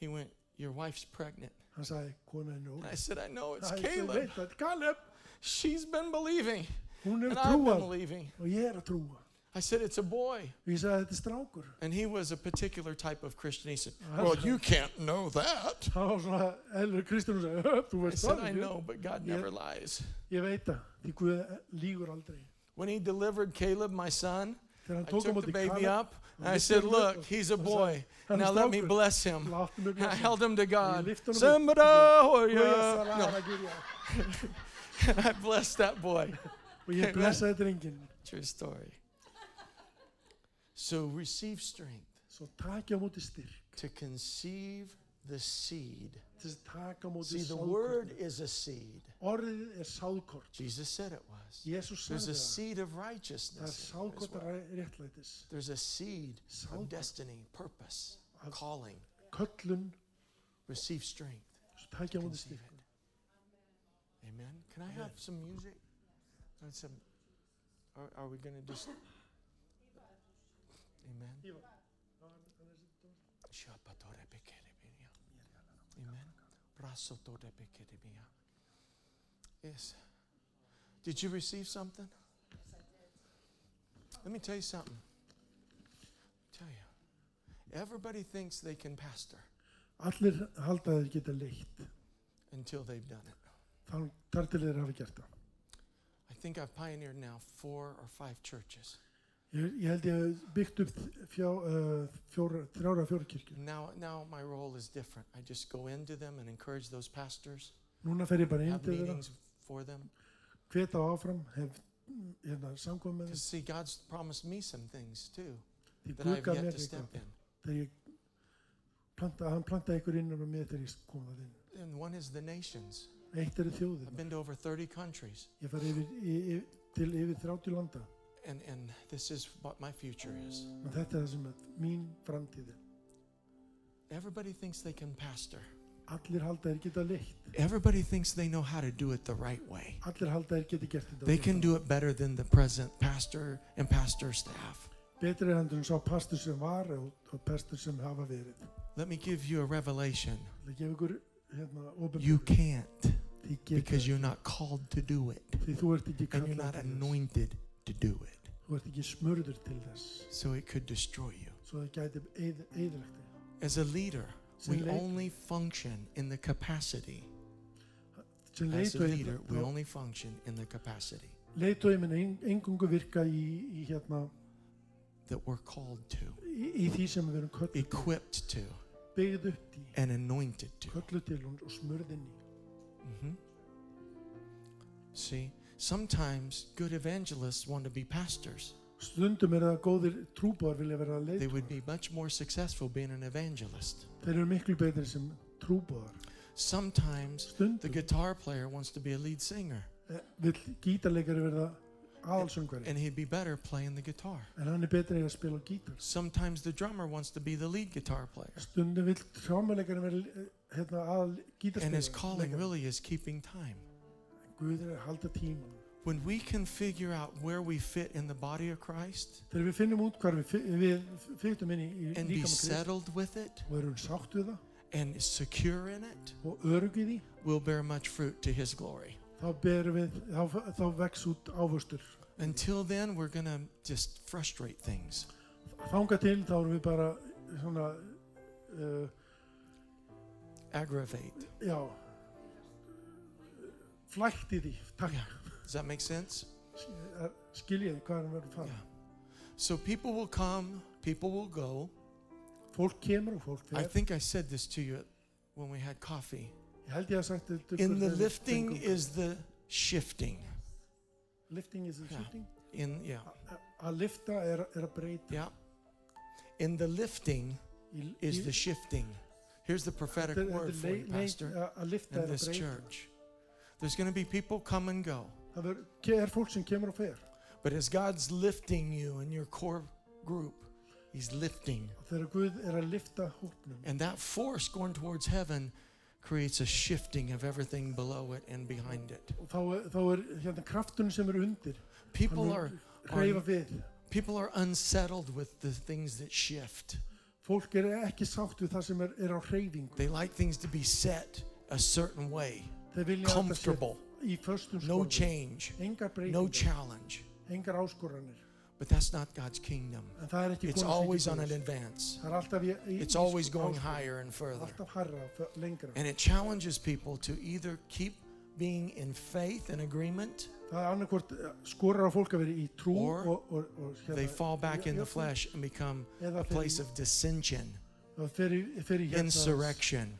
He went, Your wife's pregnant.
Hann sagði, kona er nóg.
I said, I know, it's
Ég
Caleb.
veit að Caleb,
She's been believing,
hún
and
er
I've been
trúað
believing.
og ég er að trúa.
I said, It's a boy.
Og ég sagði, þetta er strákur.
And he was a particular type of Christian. He said, Well, you can't know that.
Það var svona, Elur Kristján sagði, þú
I
veist
said,
það
I
ekki.
know, but God never lies.
Ég veit það, því Guð lígur aldrei.
When he delivered Caleb, my son,
Þegar hann
I
tók á
took the
móti
baby up and I said, Look, he's a boy.
sagði, "Hann er
Now let me bless him. And I held him to God.
lyfti honum upp.
Somebody,
Og ég
no.
svaraði Guð, já.
And I blessed that boy.
Og ég blessaði drengin.
True story. So receive strength
Svo taki á styrk.
to conceive the seed.
Til þess að taka á móti
See, the word is a seed. Jesus said it was. There's a seed of righteousness. in it as
sáðkort
well. There's a seed of destiny, purpose, calling. Receive strength.
svo taki á
Conceive it. Amen. Can I have some music? And some, are, are we going to just. Amen. Shapatore bekerebiya. Amen. Brasotore bekerebiya. Yes. Did you receive something? Let me tell you something. Tell you. Everybody thinks they can pastor
Allir halda þeir geta leitt
until they've done it.
þar til þeir hafi gert það.
I think I've pioneered now four or five churches.
Ég, ég held ég hef byggt upp eh, þrjára
fjórkirkir.
Núna fer ég bara inn til þeirra, hveta áfram, hef hérna, samkvæm með
þeim.
Því Guð gaf mér eitthvað. Planta, hann plantaði ykkur innan og um mér þegar ég kom að inn. Eitt
eru þjóðirna.
Ég fær yfir, yfir, til yfir 30 landa.
And, and this is what my future is.
Og þetta er það sem er mín framtíð er.
Everybody thinks they can pastor.
Allir halda þeir geta leitt.
Everybody thinks they know how to do it the right way.
Allir halda þeir geta gert þetta.
They can do it better than the present pastor and pastor staff.
Betri en sá pastur sem var og, og sem hafa verið.
Let me give you a revelation.
Það gefur ykkur hérna
You can't because you're not called to do it,
því þú ert ekki
and you're not anointed to do it.
Þú ert ekki smörður til þess.
So it could destroy you.
Svo það gæti eðrækt þig.
As a leader, we only function in the capacity. As a leader, we only function in the capacity
leitói minn engungu virka í, í hérna
that we're called to,
í, í því sem við erum kölluð
equipped to,
byggð upp í,
and anointed to.
kölluð til og, og smörðin
hmm See, sometimes good evangelists want to be pastors.
Stundum er það góðir trúbáðar vilja vera
They would
leitói.
be much more successful being an evangelist.
Þeir eru miklu betri sem trúbáðar.
Sometimes the
Stundum
guitar player wants to be a lead singer,
eh, vill gítarleikari verða aðalsöngvari
and he'd be better playing the guitar.
en hann er betri í að spila á gítar.
Sometimes the drummer wants to be the lead guitar player,
Stundum vill trámuleikari verða eh, hérna, aðal
and his calling
gítarspila.
really is keeping time.
Guð er að halda tíman.
When we can figure out where we fit in the body of Christ
Þegar við finnum út hvar við, fi- við fytum inn í, í
and be
líkama Krist
settled with it
og erum sátt við það
and secure in it,
og örugið því,
we'll bear much fruit to His glory.
þá berum við, þá, þá vex út ávöxtur.
Until then, we're going to just frustrate things.
Þanga til þá erum við bara svona, uh,
Aggravate.
já, flækt í því, takk,
Yeah. Does that make sense?
Skiljiði hvað hann verður að fara.
Yeah. So people will come, people will go.
Fólk kemur og fólk
I think I said this to you when we had coffee.
Ég held ég að sagt þetta
In the lifting is the shifting.
Lifting is the
Yeah.
shifting.
In yeah,
Að lifta er, er að breyta.
yeah. In the lifting is the shifting. Here's the prophetic word for you, Pastor,
að- Að lifta
in
er
this church. There's going to be people come and go.
Er fólk sem kemur og fer.
But as God's lifting you in your core group, He's lifting.
Þegar Guð er að lifta hópnum.
And that force going towards heaven creates a shifting of everything below it and behind it.
Og þá, er- þá er hérna kraftun sem er undir.
People are,
hreyfa
are
við.
people are unsettled with the things that shift.
Fólk er ekki sátt við það sem er, er á hreyfingu.
They like things to be set a certain way,
Þeir vilja að þetta sé
comfortable, no change, no challenge. But that's not God's kingdom.
Er ekki
It's always on an advance.
Það er alltaf í, í,
It's always going higher and further.
Alltaf harra, f- lengra.
And it challenges people to either keep being in faith and agreement,
er annarkvort skorar á fólk að vera í trú
Or they fall back in the flesh and become a place of dissension,
og fer í- fer í hérna,
insurrection,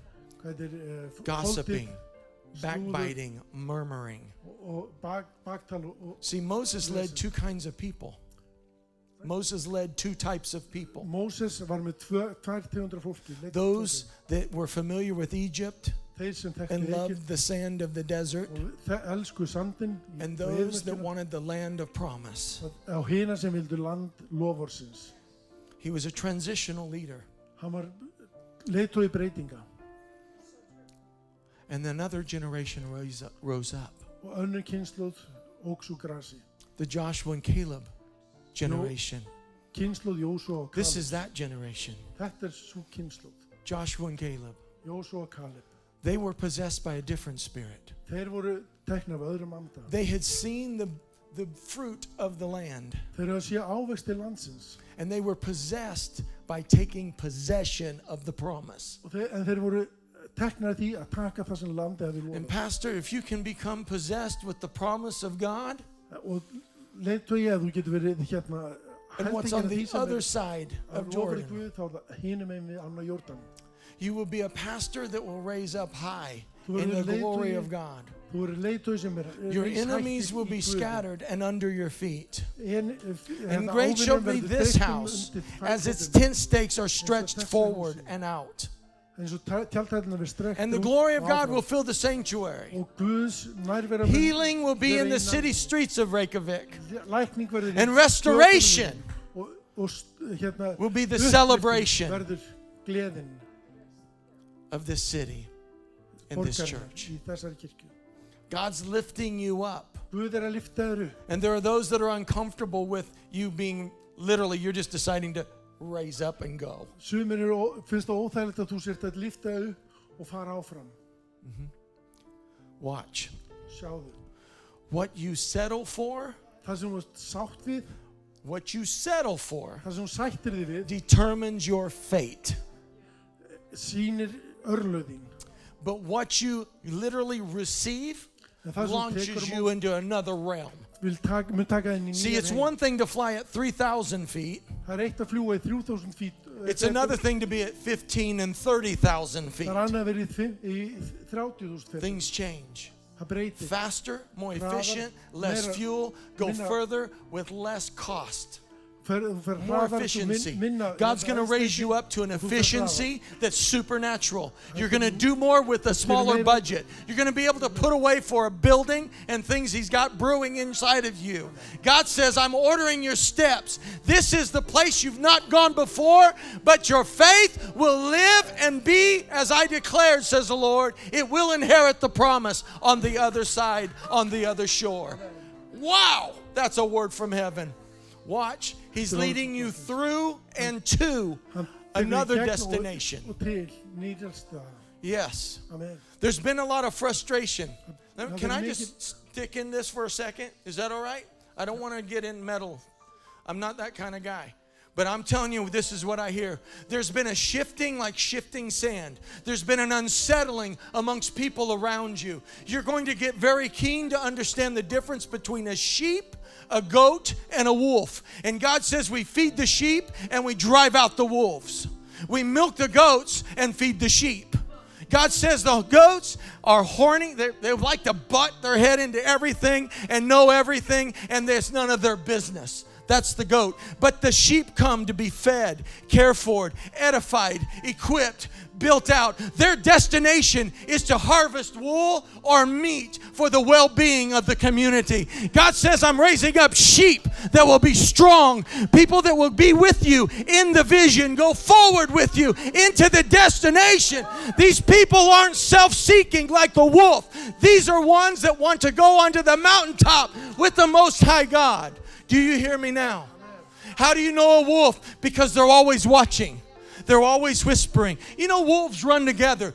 er, uh,
gossiping, backbiting, murmuring.
og, og bak, baktal og, og
See, Moses led two kinds of people. Moses led two types of people.
Móses var með tvær tegundra fólki
Those that were familiar with Egypt
tegund. þeir sem þekktu
and loved the sand of the desert,
og þe- elsku sandin í
and those that wanted the land of promise.
og á hina sem vildu land loforsins
He was a transitional leader. And another generation rose up, rose up.
og önnur kynnslóð óks úr grasi
The Joshua and Caleb generation.
kynnslóð Jósua og
This is that generation.
þetta er svo kynnslóð
Joshua and Caleb.
Jósua og Kaleb
They were possessed by a different spirit.
þeir voru tekna af öðrum anda
They had seen the, the fruit of the land.
Þeir eru að ávexti landsins.
And they were possessed by taking possession of the promise.
Og Þeir, en þeir voru teknar því að taka það sem landi hefði
And. Pastor, if you can become possessed with the promise of God,
Og að þú getur verið hérna
and what's on the other
er
side of Jordan,
Guð þá það hinum einn við annar Jórdan.
you will be a pastor that will raise up high in the glory of God.
Þú eru leiðtói sem
Your enemies will be scattered and under your feet. And great shall be this house as its tent stakes are stretched forward and out.
Eins og tjaldhællina við strekkt
And the glory of God will fill the sanctuary.
og Guðs nærvera
Healing will be in the city streets of Reykjavik.
lækning verður í
And restoration
stjórnum og, og st- hérna
will be the celebration of this city and this church.
í þessari kirkju
God's lifting you up.
Guð að lifta þér upp
And there are those that are uncomfortable with you being literally, you're just deciding to raise up and go.
sumir er, ó- finnst það óþægilegt að þú sért að lifta upp og fara áfram
Watch.
sjáðu
What you settle for,
það sem þú sátt við
what you settle for,
það sem þú sættir þig við
determines your fate.
sýnir örlöðin
But what you literally receive
en það sem þú
launches you into another realm.
Vil taka, mun taka þenni
See, it's one thing to fly at 3,000 feet.
er eitt að fljúa í 3000 fít
It's another thing to be at 15 and 30,000 feet.
það er annað að vera í, fimm- í 30.000 feet
Things change. Faster, more efficient, less fuel, go further with less cost.
Fer, þú fer
More efficiency. God's going to raise you up to an efficiency that's supernatural. You're going to do more with a smaller budget. You're going to be able to put away for a building and things He's got brewing inside of you. God says, I'm ordering your steps. This is the place you've not gone before, but your faith will live and be as I declared, says the Lord. It will inherit the promise on the other side, on the other shore. Wow, that's a word from heaven. Watch, He's leading you through and to
Hann tekur í
another destination.
og til nýjasta
Yes.
amen
There's been a lot of frustration. Can I just stick in this for a second? Is that all right? I don't want to get in metal. I'm not that kind of guy. But I'm telling you, this is what I hear. There's been a shifting like shifting sand. There's been an unsettling amongst people around you. You're going to get very keen to understand the difference between a sheep, a goat, and a wolf. And God says we feed the sheep and we drive out the wolves. We milk the goats and feed the sheep. God says the goats are horny. They, like to butt their head into everything and know everything, and there's none of their business. That's the goat. But the sheep come to be fed, cared for, edified, equipped, built out. Their destination is to harvest wool or meat for the well being of the community. God says, I'm raising up sheep that will be strong, people that will be with you in the vision, go forward with you into the destination. These people aren't self seeking like the wolf, these are ones that want to go onto the mountaintop with the Most High God. Do you hear me now? How do you know a wolf? Because they're always watching. They're always whispering. You know, wolves run together.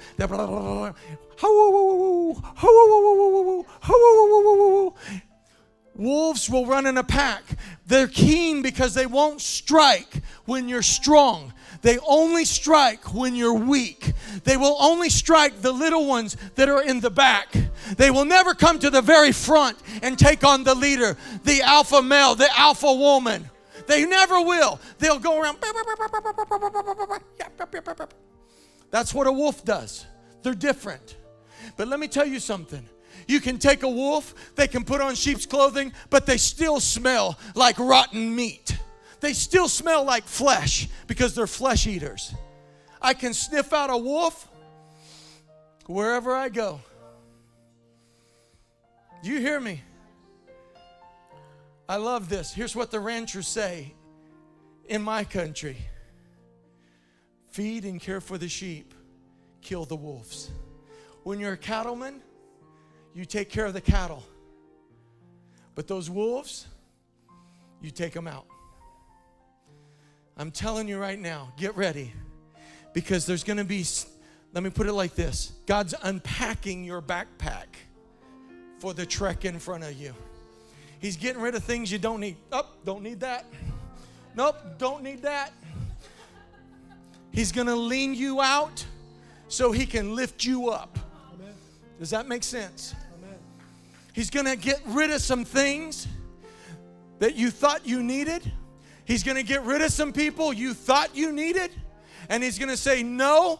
Wolves will run in a pack. They're keen because they won't strike when you're strong. They only strike when you're weak. They will only strike the little ones that are in the back. They will never come to the very front and take on the leader, the alpha male, the alpha woman. They never will. They'll go around. That's what a wolf does. They're different. But let me tell you something. You can take a wolf, they can put on sheep's clothing, but they still smell like rotten meat. They still smell like flesh because they're flesh eaters. I can sniff out a wolf wherever I go. Do you hear me? I love this. Here's what the ranchers say in my country feed and care for the sheep, kill the wolves. When you're a cattleman, you take care of the cattle. But those wolves, you take them out. I'm telling you right now, get ready. Because there's going to be, let me put it like this God's unpacking your backpack for the trek in front of you. He's getting rid of things you don't need. Oh, don't need that. Nope, don't need that. He's going to lean you out so he can lift you up.
Amen.
Does that make sense?
Amen.
He's going to get rid of some things that you thought you needed. He's going to get rid of some people you thought you needed. And he's going to say, No,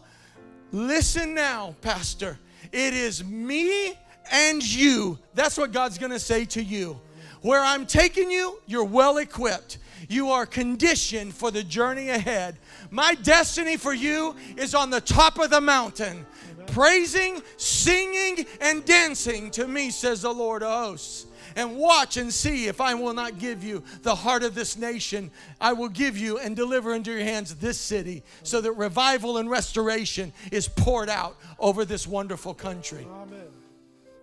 listen now, Pastor. It is me and you. That's what God's going to say to you. Where I'm taking you, you're well equipped. You are conditioned for the journey ahead. My destiny for you is on the top of the mountain, praising, singing, and dancing to me, says the Lord of hosts. And watch and see if I will not give you the heart of this nation. I will give you and deliver into your hands this city so that revival and restoration is poured out over this wonderful country.
Amen.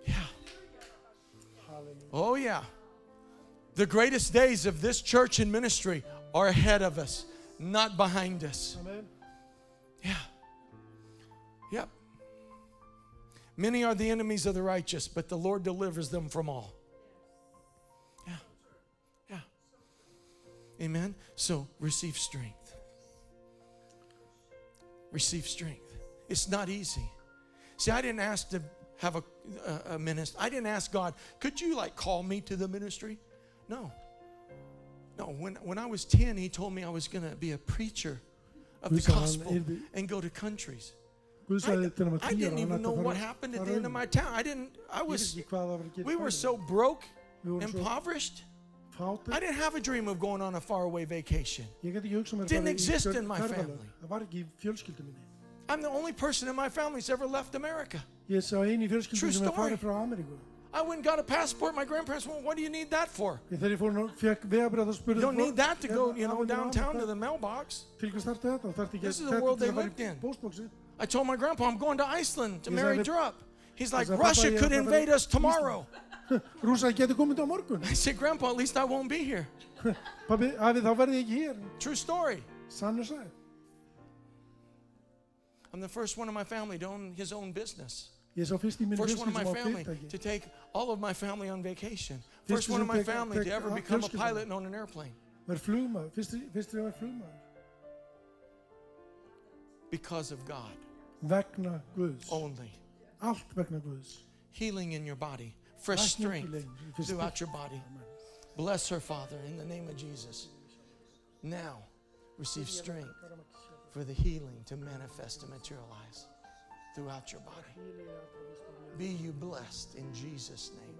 Yeah.
Hallelujah.
Oh, yeah. The greatest days of this church and ministry are ahead of us, not behind us.
Amen.
Yeah. Yep. Many are the enemies of the righteous, but the Lord delivers them from all. Amen. So receive strength. Receive strength. It's not easy. See, I didn't ask to have a, a, a ministry. I didn't ask God, could you like call me to the ministry? No. No, when, when I was 10, He told me I was going to be a preacher of the
Guð sagði hann
gospel and go to countries. I,
sagði til hann að
I didn't even know what happened at the end of my town. I didn't, I was,
ekki hvað það var að gera
we were so broke, impoverished.
Fátir.
I didn't have a dream of going on a faraway vacation.
Ég get ekki hugsað mér
Didn't exist in my family.
Það var ekki í fjölskyldu minni.
I'm the only person in my family that's ever left America.
Ég sá eini í
True
sem er
story.
frá Ameríku.
I went and got a passport. My grandparents went, what do you need that for?
Ég þegar ég fór og fekk vegabrið og spurði
You don't need that to go, you know, downtown to the mailbox.
Til hvers þarftu þetta? Þú þarft ekki
This is the world they lived in.
í
told my grandpa I'm going to Iceland to marry
I
Drup. He's like, [LAUGHS] Russia could invade us tomorrow.
Rúsa getur komið á morgun.
I said, Grandpa, at least I won't be here.
Pabbi, afi, þá verði ég ekki hér.
True story. I'm the first one in my family to own his own business.
Ég sá fyrst í minni
First one of
fjölskyldu
my
sem á
family
fyrirtæki.
to take all of my family on vacation.
First
one of my family to ever become a pilot and own an airplane
Verð flugmaður. Fyrst fyrst ég var flugmaður.
because of God
Vegna Guðs.
only.
Allt vegna.
Healing in your body, fresh strength
til ein- fyrst-
throughout your body. Bless her, Father, in the name of Jesus. Now, receive strength for the healing to manifest and materialize throughout your body. Be you blessed in Jesus' name.